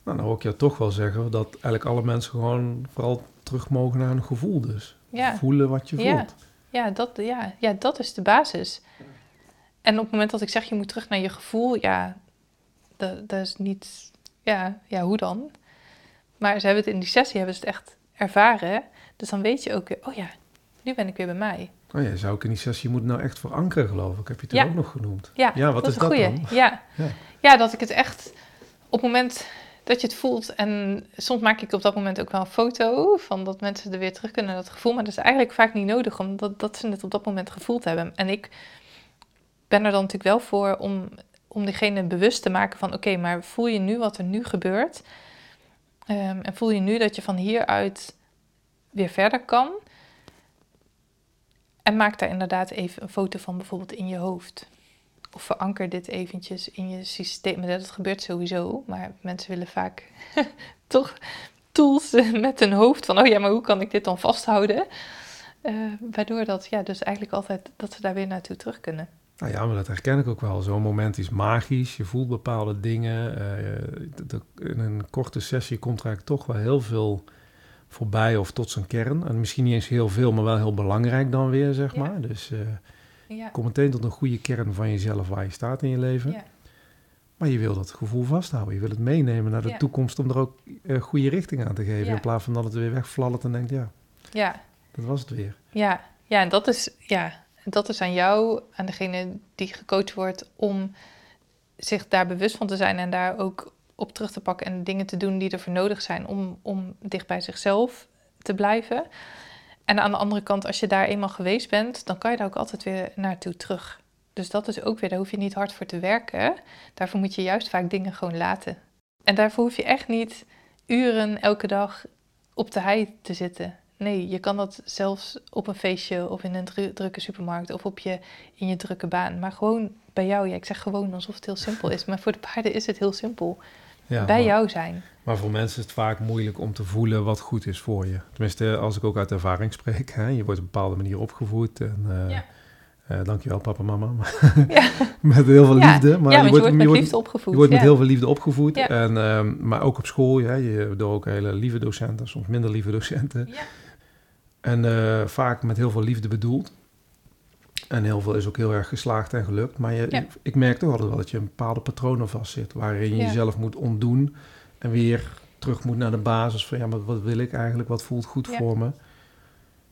Nou, dan hoor ik je toch wel zeggen dat eigenlijk alle mensen gewoon vooral terug mogen naar hun gevoel dus. Ja. Voelen wat je voelt. Ja, ja, dat, ja, ja, dat is de basis. En op het moment dat ik zeg je moet terug naar je gevoel, ja, dat, dat is niet, ja, ja, hoe dan? Maar ze hebben het in die sessie hebben ze het echt ervaren. Dus dan weet je ook weer, oh ja, nu ben ik weer bij mij. Oh ja, zou ik in die sessie moet nou echt verankeren, geloof ik. Heb je het ja. ook nog genoemd? Ja, ja wat is, dat dan? Ja. ja. Ja. dat ik het echt op het moment dat je het voelt... en soms maak ik op dat moment ook wel een foto... van dat mensen er weer terug kunnen naar dat gevoel. Maar dat is eigenlijk vaak niet nodig, omdat dat ze het op dat moment gevoeld hebben. En ik ben er dan natuurlijk wel voor om, om diegene bewust te maken van... oké, maar voel je nu wat er nu gebeurt... Um, en voel je nu dat je van hieruit weer verder kan... En maak daar inderdaad even een foto van bijvoorbeeld in je hoofd. Of veranker dit eventjes in je systeem. Dat gebeurt sowieso, maar mensen willen vaak [laughs] toch tools met een hoofd van, oh ja, maar hoe kan ik dit dan vasthouden? Uh, waardoor dat, ja, dus eigenlijk altijd dat ze daar weer naartoe terug kunnen. Nou ja, maar dat herken ik ook wel. Zo'n moment is magisch. Je voelt bepaalde dingen. Uh, in een korte sessie komt er eigenlijk toch wel heel veel voorbij of tot zijn kern. En misschien niet eens heel veel, maar wel heel belangrijk dan weer, zeg maar. Dus uh, kom meteen tot een goede kern van jezelf waar je staat in je leven. Ja. Maar je wil dat gevoel vasthouden. Je wil het meenemen naar de toekomst om er ook uh, goede richting aan te geven. In plaats van dat het weer wegvlallt en denkt, ja, ja, dat was het weer. Ja, ja en dat is, ja, dat is aan jou, aan degene die gecoacht wordt, om zich daar bewust van te zijn en daar ook op terug te pakken en dingen te doen die ervoor nodig zijn om, om dicht bij zichzelf te blijven. En aan de andere kant, als je daar eenmaal geweest bent, dan kan je daar ook altijd weer naartoe terug. Dus dat is ook weer, daar hoef je niet hard voor te werken. Daarvoor moet je juist vaak dingen gewoon laten. En daarvoor hoef je echt niet uren elke dag op de hei te zitten. Nee, je kan dat zelfs op een feestje of in een drukke supermarkt of op je, in je drukke baan. Maar gewoon bij jou. Ja, ik zeg gewoon alsof het heel simpel is. Maar voor de paarden is het heel simpel ja, bij jou zijn. Maar voor mensen is het vaak moeilijk om te voelen wat goed is voor je. Tenminste, als ik ook uit ervaring spreek. Hè, je wordt op een bepaalde manier opgevoed. En, uh, ja. Uh, dankjewel papa, mama. [laughs] ja. met heel veel liefde. Maar ja, je, wordt, je wordt met liefde opgevoed. Je wordt met heel veel liefde opgevoed. En, um, maar ook op school. Ja, je hebt ook hele lieve docenten, soms minder lieve docenten. En uh, vaak met heel veel liefde bedoeld. En heel veel is ook heel erg geslaagd en gelukt. Maar je, ik merk toch altijd wel dat je een bepaalde patronen vastzit. Waarin je jezelf moet ontdoen. En weer terug moet naar de basis van ja, maar wat wil ik eigenlijk? Wat voelt goed voor me?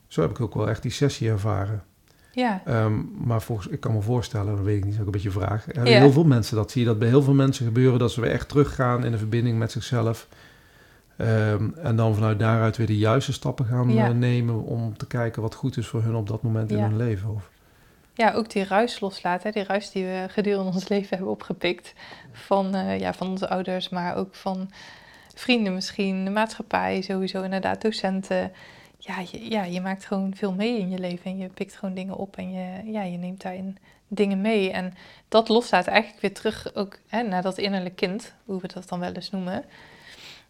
Zo heb ik ook wel echt die sessie ervaren. Ja. Um, maar volgens, ik kan me voorstellen, dat weet ik niet, is ook een beetje vraag. Heel veel mensen dat? Zie je dat bij heel veel mensen gebeuren, dat ze weer echt teruggaan in de verbinding met zichzelf. Um, en dan vanuit daaruit weer de juiste stappen gaan uh, nemen om te kijken wat goed is voor hun op dat moment in hun leven. Of? ja, ook die ruis loslaten. Die ruis die we gedurende ons leven hebben opgepikt. Van, uh, ja, van onze ouders, maar ook van vrienden misschien. De maatschappij sowieso, inderdaad, docenten. Ja je, ja, je maakt gewoon veel mee in je leven. En je pikt gewoon dingen op en je, ja, je neemt daarin dingen mee. En dat loslaat eigenlijk weer terug ook hè, naar dat innerlijk kind. Hoe we dat dan wel eens noemen.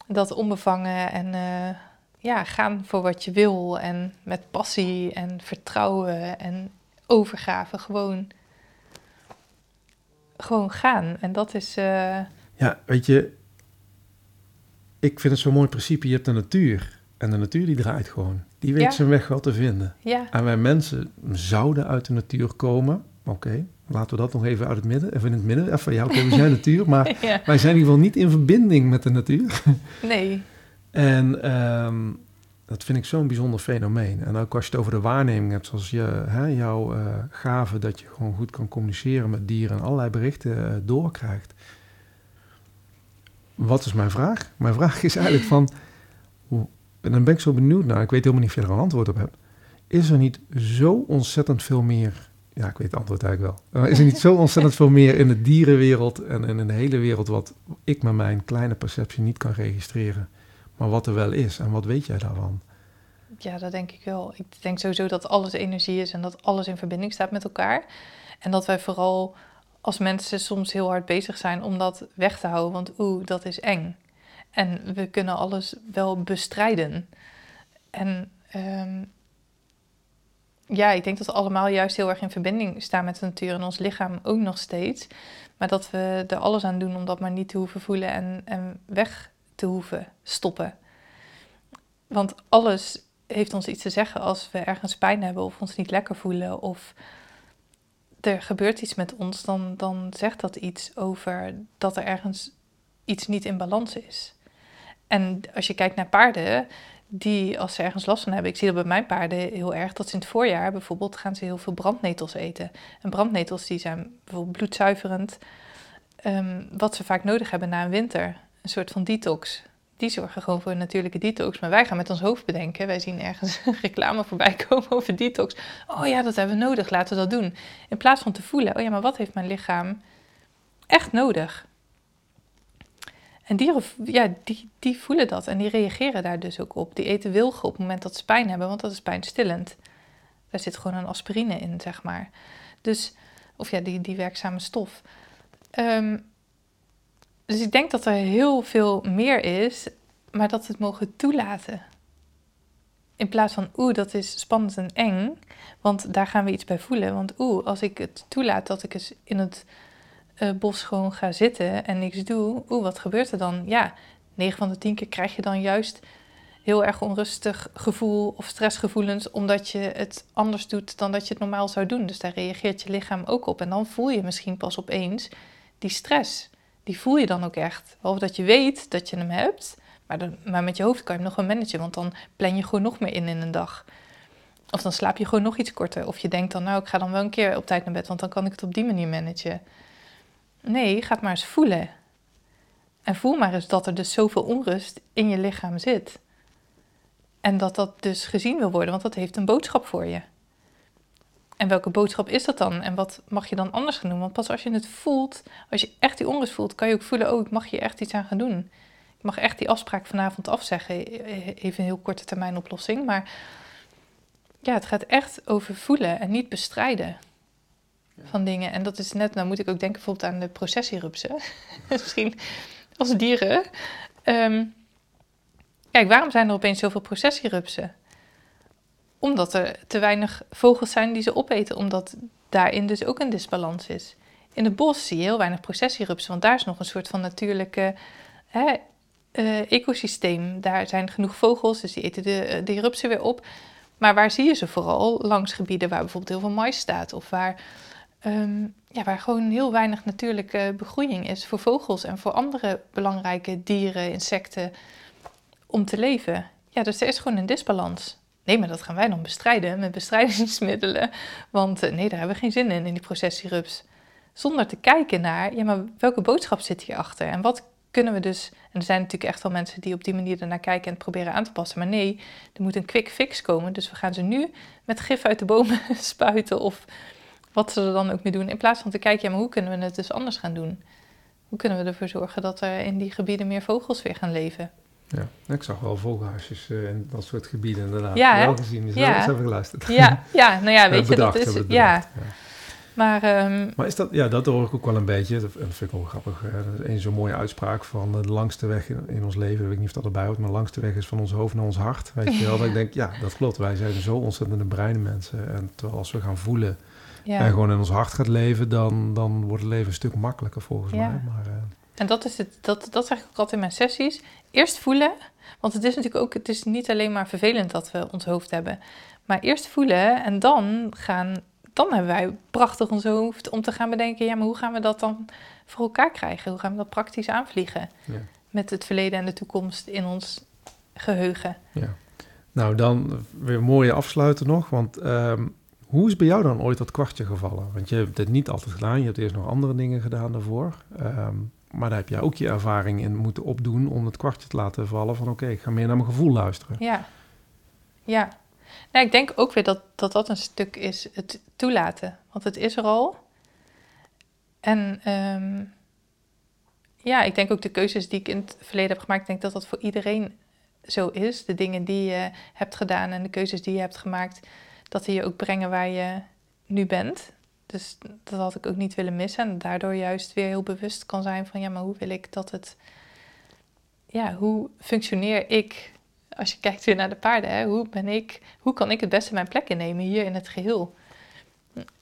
Dat onbevangen en... Uh, ja, gaan voor wat je wil en met passie en vertrouwen en overgave. Gewoon, gewoon gaan. En dat is. Uh... Ja, weet je, ik vind het zo'n mooi principe. Je hebt de natuur. En de natuur die draait gewoon. Die weet zijn weg wel te vinden. Ja. En wij mensen zouden uit de natuur komen. Oké, laten we dat nog even uit het midden. Even in het midden. Even, ja, oké, we zijn natuur. Maar wij zijn in ieder geval niet in verbinding met de natuur. [laughs] nee. En um, dat vind ik zo'n bijzonder fenomeen. En ook als je het over de waarneming hebt, zoals je, hè, jouw uh, gave, dat je gewoon goed kan communiceren met dieren en allerlei berichten uh, doorkrijgt. wat is mijn vraag? Mijn [laughs] vraag is eigenlijk van, en dan ben ik zo benieuwd naar, ik weet helemaal niet of je er een antwoord op hebt. Is er niet zo ontzettend veel meer, ja, ik weet het antwoord eigenlijk wel. is er niet zo ontzettend veel meer in de dierenwereld en, in de hele wereld wat ik met mijn kleine perceptie niet kan registreren, maar wat er wel is en wat weet jij daarvan? Ja, dat denk ik wel. Ik denk sowieso dat alles energie is en dat alles in verbinding staat met elkaar. En dat wij vooral als mensen soms heel hard bezig zijn om dat weg te houden, want oeh, dat is eng. En we kunnen alles wel bestrijden. En ehm, ja, ik denk dat we allemaal juist heel erg in verbinding staan met de natuur en ons lichaam ook nog steeds. Maar dat we er alles aan doen om dat maar niet te hoeven voelen en, en weg te hoeven stoppen. Want alles heeft ons iets te zeggen als we ergens pijn hebben of ons niet lekker voelen of er gebeurt iets met ons, dan, dan zegt dat iets over dat er ergens iets niet in balans is. En als je kijkt naar paarden, die als ze ergens last van hebben, ik zie dat bij mijn paarden heel erg, dat ze in het voorjaar bijvoorbeeld gaan ze heel veel brandnetels eten. En brandnetels die zijn bijvoorbeeld bloedzuiverend, um, wat ze vaak nodig hebben na een winter. Een soort van detox die zorgen gewoon voor een natuurlijke detox. Maar wij gaan met ons hoofd bedenken. Wij zien ergens [laughs] reclame voorbij komen over detox. Oh ja, dat hebben we nodig, laten we dat doen. In plaats van te voelen, oh ja, maar wat heeft mijn lichaam echt nodig? En dieren, ja, die, die voelen dat en die reageren daar dus ook op. Die eten wilgen op het moment dat ze pijn hebben, want dat is pijnstillend. Daar zit gewoon een aspirine in, zeg maar. Dus, of ja, die, die werkzame stof. Um, dus ik denk dat er heel veel meer is, maar dat we het mogen toelaten. In plaats van, oeh, dat is spannend en eng, want daar gaan we iets bij voelen. Want oeh, als ik het toelaat dat ik eens in het uh, bos gewoon ga zitten en niks doe, oeh, wat gebeurt er dan? Ja, 9 van de 10 keer krijg je dan juist heel erg onrustig gevoel of stressgevoelens, omdat je het anders doet dan dat je het normaal zou doen. Dus daar reageert je lichaam ook op. En dan voel je misschien pas opeens die stress die voel je dan ook echt. Behalve dat je weet dat je hem hebt, maar, dan, maar met je hoofd kan je hem nog wel managen, want dan plan je gewoon nog meer in in een dag. Of dan slaap je gewoon nog iets korter. Of je denkt dan, nou, ik ga dan wel een keer op tijd naar bed, want dan kan ik het op die manier managen. Nee, ga het maar eens voelen. En voel maar eens dat er dus zoveel onrust in je lichaam zit. En dat dat dus gezien wil worden, want dat heeft een boodschap voor je. En welke boodschap is dat dan? En wat mag je dan anders gaan doen? Want pas als je het voelt, als je echt die onrust voelt, kan je ook voelen: oh, ik mag hier echt iets aan gaan doen. Ik mag echt die afspraak vanavond afzeggen. Even een heel korte termijn oplossing. Maar ja, het gaat echt over voelen en niet bestrijden van dingen. En dat is net, nou moet ik ook denken bijvoorbeeld aan de processierupsen. [laughs] Misschien als dieren. Um, kijk, waarom zijn er opeens zoveel processierupsen? Omdat er te weinig vogels zijn die ze opeten, omdat daarin dus ook een disbalans is. In het bos zie je heel weinig processierupsen, want daar is nog een soort van natuurlijke hè, uh, ecosysteem. Daar zijn genoeg vogels, dus die eten de, eh, de rupsen weer op. Maar waar zie je ze vooral? Langs gebieden waar bijvoorbeeld heel veel mais staat of waar, um, ja, waar gewoon heel weinig natuurlijke begroeiing is voor vogels en voor andere belangrijke dieren, insecten om te leven. Ja, dus er is gewoon een disbalans. Nee, maar dat gaan wij dan bestrijden met bestrijdingsmiddelen. Want eh, nee, daar hebben we geen zin in, in die processierups. Zonder te kijken naar, ja, maar welke boodschap zit hierachter? En wat kunnen we dus... En er zijn natuurlijk echt wel mensen die op die manier ernaar kijken en het proberen aan te passen. Maar nee, er moet een quick fix komen. Dus we gaan ze nu met gif uit de bomen [laughs] spuiten of wat ze er dan ook mee doen. In plaats van te kijken, ja, maar hoe kunnen we het dus anders gaan doen? Hoe kunnen we ervoor zorgen dat er in die gebieden meer vogels weer gaan leven? Ja, ik zag wel vogelhuisjes uh, in dat soort gebieden inderdaad. Ja, wel gezien, dus ja. hebben geluisterd. Ja, ja, nou ja, [laughs] weet je, dat is... Ja. ja. Maar, um, maar is dat, ja, dat hoor ik ook wel een beetje. Dat vind ik wel grappig. Een zo'n mooie uitspraak van de langste weg in, in, ons leven. Ik weet niet of dat erbij hoort, maar de langste weg is van ons hoofd naar ons hart. Weet je wel? dat ik denk, ja, dat klopt. Wij zijn zo ontzettende brein mensen. En terwijl als we gaan voelen ja. en gewoon in ons hart gaat leven, dan, dan wordt het leven een stuk makkelijker volgens mij. Maar, uh, en dat is het, dat, dat zeg ik ook altijd in mijn sessies. Eerst voelen, want het is natuurlijk ook, het is niet alleen maar vervelend dat we ons hoofd hebben. Maar eerst voelen en dan gaan, dan hebben wij prachtig ons hoofd om te gaan bedenken, ja, maar hoe gaan we dat dan voor elkaar krijgen? Hoe gaan we dat praktisch aanvliegen? Ja. Met het verleden en de toekomst in ons geheugen. Ja. Nou, dan weer mooie afsluiten nog, want um, hoe is bij jou dan ooit dat kwartje gevallen? Want je hebt dit niet altijd gedaan, je hebt eerst nog andere dingen gedaan daarvoor. Um, Maar daar heb jij ook je ervaring in moeten opdoen om het kwartje te laten vallen van oké, ik ga meer naar mijn gevoel luisteren. Ja, ja. Nou, ik denk ook weer dat, dat dat een stuk is, het toelaten. Want het is er al. En ehm, ja, ik denk ook de keuzes die ik in het verleden heb gemaakt, ik denk dat dat voor iedereen zo is. De dingen die je hebt gedaan en de keuzes die je hebt gemaakt, dat die je ook brengen waar je nu bent. Dus dat had ik ook niet willen missen. En daardoor juist weer heel bewust kan zijn van ja, maar hoe wil ik dat het. Ja, hoe functioneer ik? Als je kijkt weer naar de paarden, hè, hoe ben ik, hoe kan ik het beste mijn plek innemen hier in het geheel?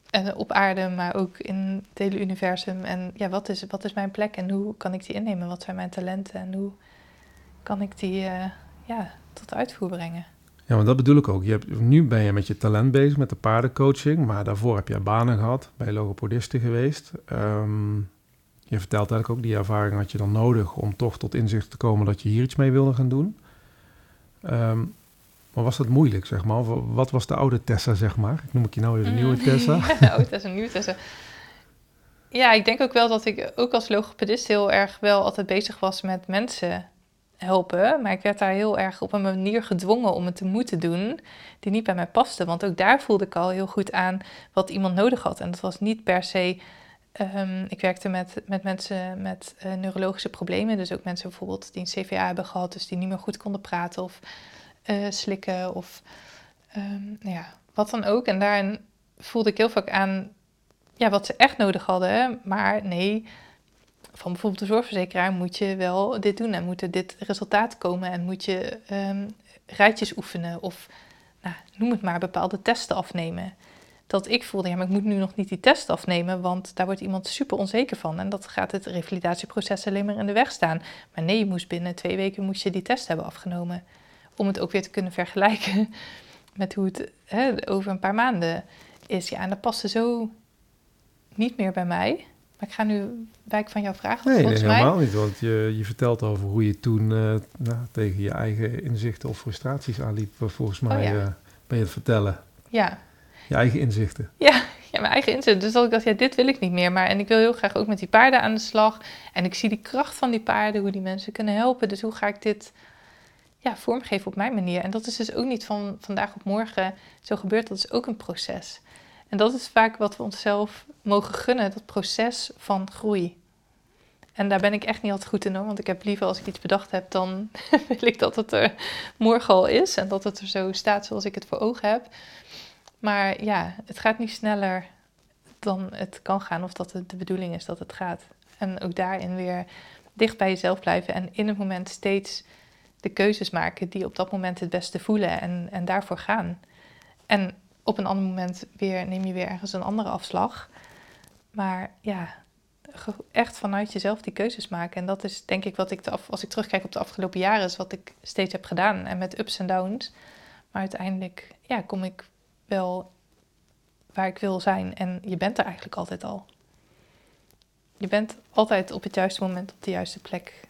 En op aarde, maar ook in het hele universum. En ja, wat is, wat is mijn plek en hoe kan ik die innemen? Wat zijn mijn talenten en hoe kan ik die uh, ja, tot uitvoer brengen? Ja, maar dat bedoel ik ook. Je hebt, nu ben je met je talent bezig, met de paardencoaching, maar daarvoor heb je banen gehad, bij logopodisten geweest. Um, je vertelt eigenlijk ook, die ervaring had je dan nodig om toch tot inzicht te komen dat je hier iets mee wilde gaan doen. Um, maar was dat moeilijk, zeg maar? Wat was de oude Tessa, zeg maar? Ik noem ik je nou weer de nieuwe mm. Tessa. ja, de oude Tessa, nieuwe Tessa. Ja, ik denk ook wel dat ik ook als logopedist heel erg wel altijd bezig was met mensen helpen. Maar ik werd daar heel erg op een manier gedwongen om het te moeten doen die niet bij mij paste. Want ook daar voelde ik al heel goed aan wat iemand nodig had. En dat was niet per se. Um, ik werkte met, met mensen met uh, neurologische problemen. Dus ook mensen bijvoorbeeld die een CVA hebben gehad, dus die niet meer goed konden praten of uh, slikken of um, nou ja, wat dan ook. En daarin voelde ik heel vaak aan ja, wat ze echt nodig hadden. Maar nee, van bijvoorbeeld de zorgverzekeraar moet je wel dit doen en moet er dit resultaat komen en moet je um, rijtjes oefenen of nou, noem het maar, bepaalde testen afnemen. Dat ik voelde, ja, maar ik moet nu nog niet die test afnemen, want daar wordt iemand super onzeker van. En dat gaat het revalidatieproces alleen maar in de weg staan. Maar nee, je moest binnen twee weken moest je die test hebben afgenomen. Om het ook weer te kunnen vergelijken [laughs] met hoe het over een paar maanden is. Ja, en dat paste zo niet meer bij mij. Maar ik ga nu wijk van jouw vraag. Nee, nee helemaal niet. Want je, je vertelt over hoe je toen uh, nou, tegen je eigen inzichten of frustraties aanliep. Volgens mij oh, ja. uh, ben je het vertellen. Ja. Je eigen inzichten. Ja, ja, mijn eigen inzichten. Dus dat ik dacht, ja, dit wil ik niet meer. Maar en ik wil heel graag ook met die paarden aan de slag. En ik zie die kracht van die paarden, hoe die mensen kunnen helpen. Dus hoe ga ik dit ja, vormgeven op mijn manier? En dat is dus ook niet van vandaag op morgen zo gebeurd. Dat is ook een proces. En dat is vaak wat we onszelf mogen gunnen, dat proces van groei. En daar ben ik echt niet altijd goed in hoor, want ik heb liever als ik iets bedacht heb, dan [laughs] wil ik dat het er morgen al is en dat het er zo staat zoals ik het voor ogen heb. Maar ja, het gaat niet sneller dan het kan gaan of dat het de bedoeling is dat het gaat. En ook daarin weer dicht bij jezelf blijven en in het moment steeds de keuzes maken die op dat moment het beste voelen en, en daarvoor gaan. En op een ander moment weer, neem je weer ergens een andere afslag. Maar ja, echt vanuit jezelf die keuzes maken. En dat is denk ik wat ik, af, als ik terugkijk op de afgelopen jaren, is wat ik steeds heb gedaan. En met ups en downs. Maar uiteindelijk ja, kom ik wel waar ik wil zijn. En je bent er eigenlijk altijd al. Je bent altijd op het juiste moment op de juiste plek.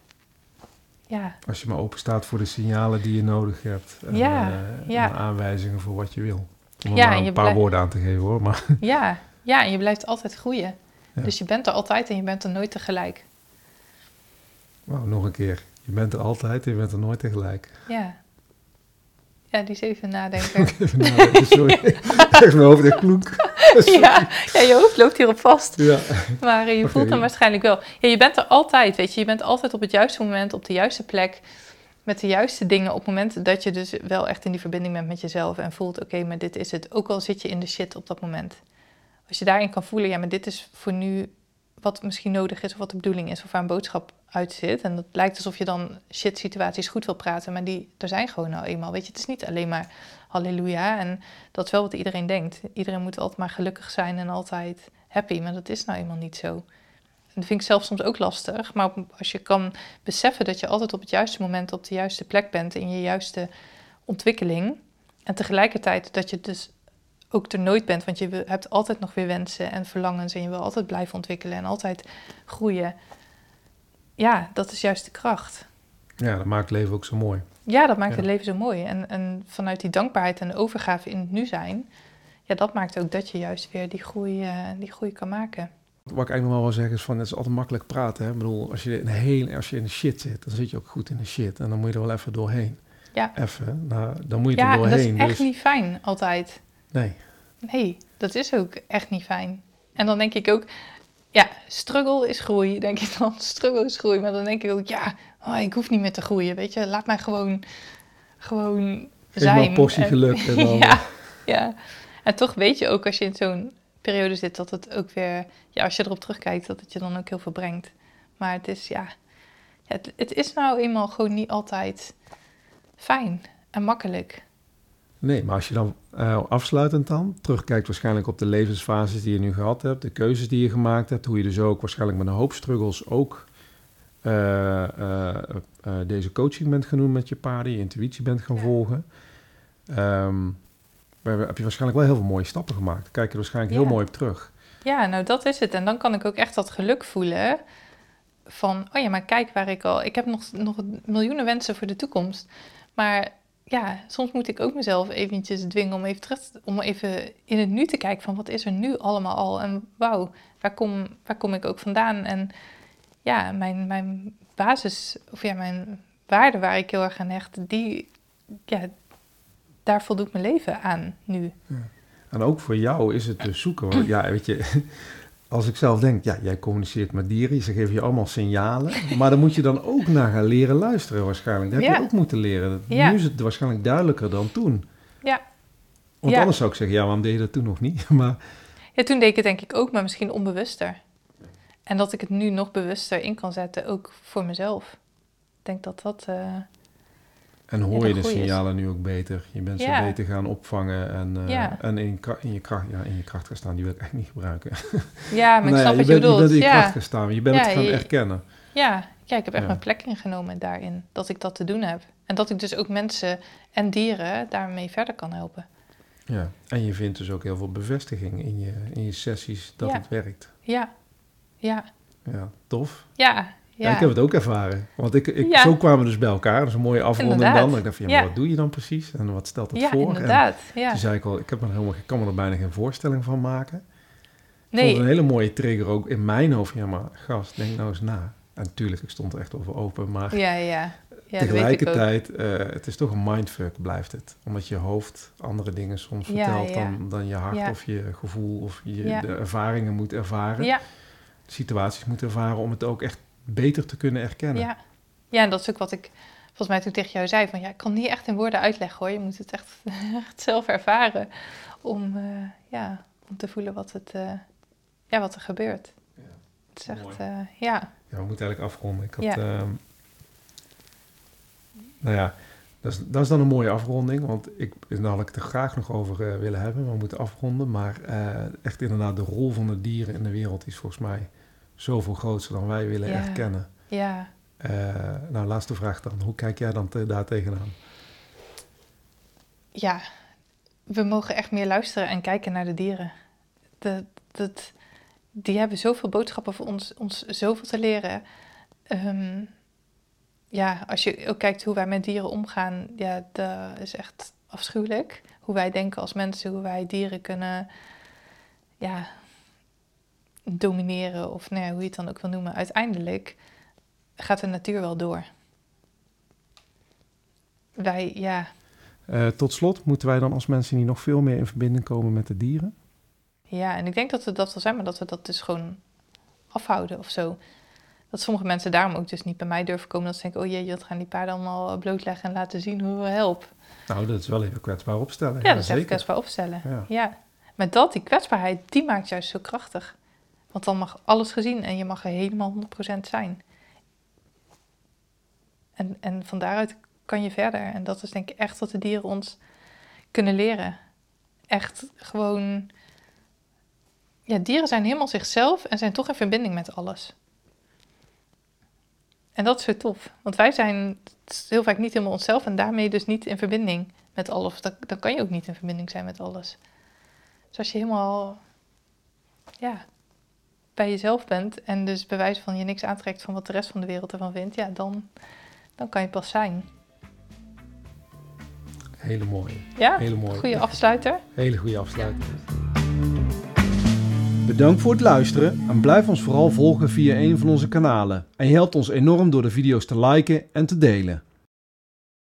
Ja. Als je maar open staat voor de signalen die je nodig hebt. En, ja, uh, ja. en aanwijzingen voor wat je wil. Om ja, een paar woorden aan te geven hoor. Maar. [laughs] Ja, ja, en je blijft altijd groeien. Dus je bent er altijd en je bent er nooit tegelijk. Wauw, nog een keer. Je bent er altijd en je bent er nooit tegelijk. Ja. Ja, die is even nadenken. [laughs] even nadenken, sorry. [laughs] Echt mijn hoofd echt klonk. ja, ja, je hoofd loopt hierop vast. Ja. Maar je voelt hem waarschijnlijk wel. Ja, je bent er altijd, weet je. Je bent altijd op het juiste moment, op de juiste plek met de juiste dingen op het moment dat je dus wel echt in die verbinding bent met jezelf en voelt, oké, maar dit is het. Ook al zit je in de shit op dat moment. Als je daarin kan voelen, ja, maar dit is voor nu wat misschien nodig is of wat de bedoeling is of waar een boodschap uit zit. En dat lijkt alsof je dan shit situaties goed wil praten, maar die er zijn gewoon nou eenmaal. Weet je, het is niet alleen maar halleluja en dat is wel wat iedereen denkt. Iedereen moet altijd maar gelukkig zijn en altijd happy, maar dat is nou eenmaal niet zo dat vind ik zelf soms ook lastig. Maar als je kan beseffen dat je altijd op het juiste moment op de juiste plek bent in je juiste ontwikkeling. En tegelijkertijd dat je dus ook er nooit bent, want je hebt altijd nog weer wensen en verlangens en je wil altijd blijven ontwikkelen en altijd groeien. Ja, dat is juist de kracht. Ja, dat maakt het leven ook zo mooi. Ja, dat maakt het leven zo mooi. En, en vanuit die dankbaarheid en overgave in het nu zijn, ja, dat maakt ook dat je juist weer die groei, uh, die groei kan maken. Wat ik eigenlijk nog wel wil zeggen is van, het is altijd makkelijk praten. Hè? Ik bedoel, als je, in heel, als je in de shit zit, dan zit je ook goed in de shit. En dan moet je er wel even doorheen. Ja. Even, nou, dan moet je Ja, er en dat doorheen. is echt dus, niet fijn, altijd. Nee, Nee, dat is ook echt niet fijn. En dan denk ik ook, ja, struggle is groei, [laughs] denk ik dan. Struggle is groei. Maar dan denk ik ook, ja, oh, ik hoef niet meer te groeien, weet je. Laat mij gewoon, gewoon zijn. maar een portie geluk. En [laughs] dan, ja, ja. En toch weet je ook als je in zo'n periode zit dat het ook weer, ja, als je erop terugkijkt, dat het je dan ook heel veel brengt. Maar het is, ja, het, het is nou eenmaal gewoon niet altijd fijn en makkelijk. Nee, maar als je dan eh, afsluitend dan terugkijkt waarschijnlijk op de levensfases die je nu gehad hebt, de keuzes die je gemaakt hebt, hoe je dus ook waarschijnlijk met een hoop struggles ook eh, eh, deze coaching bent doen met je paarden, je intuïtie bent gaan Ja. volgen. Ehm, heb je waarschijnlijk wel heel veel mooie stappen gemaakt. Daar kijk je er waarschijnlijk heel mooi op terug. Ja, nou dat is het. En dan kan ik ook echt dat geluk voelen van, oh ja, maar kijk waar ik al... Ik heb nog, nog miljoenen wensen voor de toekomst. Maar ja, soms moet ik ook mezelf eventjes dwingen om even terug, te- om even in het nu te kijken van, wat is er nu allemaal al? En wauw, waar kom, waar kom ik ook vandaan? En ja, mijn, mijn basis, of ja, mijn waarde waar ik heel erg aan hecht, die, ja, daar voldoet mijn leven aan nu. En ook voor jou is het dus zoeken. Want ja, weet je, [laughs] als ik zelf denk, ja, jij communiceert met dieren, ze geven je allemaal signalen. Maar dan moet je dan ook naar gaan leren luisteren waarschijnlijk. Dat heb Ja. je ook moeten leren. Ja. Nu is het waarschijnlijk duidelijker dan toen. Ja. Want Ja. anders zou ik zeggen, ja, waarom deed je dat toen nog niet? [laughs] Maar Ja, toen deed ik het denk ik ook, maar misschien onbewuster. En dat ik het nu nog bewuster in kan zetten, ook voor mezelf. Ik denk dat dat... eh, en hoor Ja, je de is. signalen nu ook beter. Je bent Ja. ze beter gaan opvangen en, eh, Ja. en in, in, je kracht, ja, in je kracht gaan staan. Die wil ik echt niet gebruiken. [laughs] Ja, maar ik snap je wat je bent, bedoelt. bent in je kracht gaan staan. Je bent het gaan je- erkennen. Ja. ja, ik heb echt mijn plek ingenomen daarin. Dat ik dat te doen heb. En dat ik dus ook mensen en dieren daarmee verder kan helpen. Ja. En je vindt dus ook heel veel bevestiging in je, in je sessies dat het werkt. Ja, ja, Ja, tof. ja. Ja. Ja, ik heb het ook ervaren. Want ik, ik, Ja. zo kwamen we dus bij elkaar. Dat is een mooie afronding Inderdaad. dan. Ik dacht van, ja, maar wat doe je dan precies? En wat stelt het ja voor? inderdaad. En Ja. toen zei ik al, ik, heb me er helemaal, ik kan me er bijna geen voorstelling van maken. Ik vond Nee, het een hele mooie trigger ook in mijn hoofd. Ja, maar gast, denk nou eens na. En natuurlijk, ik stond er echt over open. Maar ja, ja. ja dat tegelijkertijd, eh, het is toch een mindfuck, blijft het. Omdat je hoofd andere dingen soms vertelt ja. Dan, dan je hart of je gevoel. Of je de ervaringen moet ervaren. Ja, Situaties moet ervaren om het ook echt beter te kunnen erkennen. Ja. ja, en dat is ook wat ik volgens mij toen tegen jou zei. Van ja, ik kan niet echt in woorden uitleggen hoor. Je moet het echt, [laughs] echt zelf ervaren om, eh, ja, om te voelen wat, het, eh, ja, wat er gebeurt. Ja. Het is echt, eh, ja. Ja, we moeten eigenlijk afronden. Ik had, Ja. ehm, nou ja, dat is, dat is dan een mooie afronding. Want ik, daar had ik het er graag nog over willen hebben. Maar we moeten afronden. Maar echt inderdaad, de rol van de dieren in de wereld is volgens mij zoveel groter dan wij willen Ja. erkennen. Ja, Eh, nou, laatste vraag dan. Hoe kijk jij dan te- daar tegenaan? ja, we mogen echt meer luisteren en kijken naar de dieren. Dat, dat, die hebben zoveel boodschappen voor ons, ons zoveel te leren. Ehm, ja, als je ook kijkt hoe wij met dieren omgaan, ja, dat is echt afschuwelijk. Hoe wij denken als mensen, hoe wij dieren kunnen ja, domineren of nou ja, hoe je het dan ook wil noemen. Uiteindelijk gaat de natuur wel door. Wij, ja, Eh, tot slot, moeten wij dan als mensen niet nog veel meer in verbinding komen met de dieren? Ja, en ik denk dat we dat wel zijn, maar dat we dat dus gewoon afhouden of zo. Dat sommige mensen daarom ook dus niet bij mij durven komen. Dat ze denken, oh jee, wat gaan die paarden allemaal blootleggen en laten zien hoe we helpen. Nou, dat is wel even kwetsbaar opstellen. Ja, dat is echt zeker. kwetsbaar opstellen. Ja. Ja. Maar dat, die kwetsbaarheid, die maakt juist zo krachtig. Want dan mag alles gezien en je mag er helemaal 100% zijn. En, en van daaruit kan je verder. En dat is denk ik echt wat de dieren ons kunnen leren. Echt gewoon... Ja, dieren zijn helemaal zichzelf en zijn toch in verbinding met alles. En dat is zo tof. Want wij zijn heel vaak niet helemaal onszelf en daarmee dus niet in verbinding met alles. Dan, dan kan je ook niet in verbinding zijn met alles. Dus als je helemaal ja, bij jezelf bent en dus bewijs van je niks aantrekt van wat de rest van de wereld ervan vindt, ja, dan, dan kan je pas zijn. Hele mooie. Ja, Hele mooie. goede afsluiter. Hele goede afsluiting. Bedankt voor het luisteren en blijf ons vooral volgen via een van onze kanalen. En je helpt ons enorm door de video's te liken en te delen.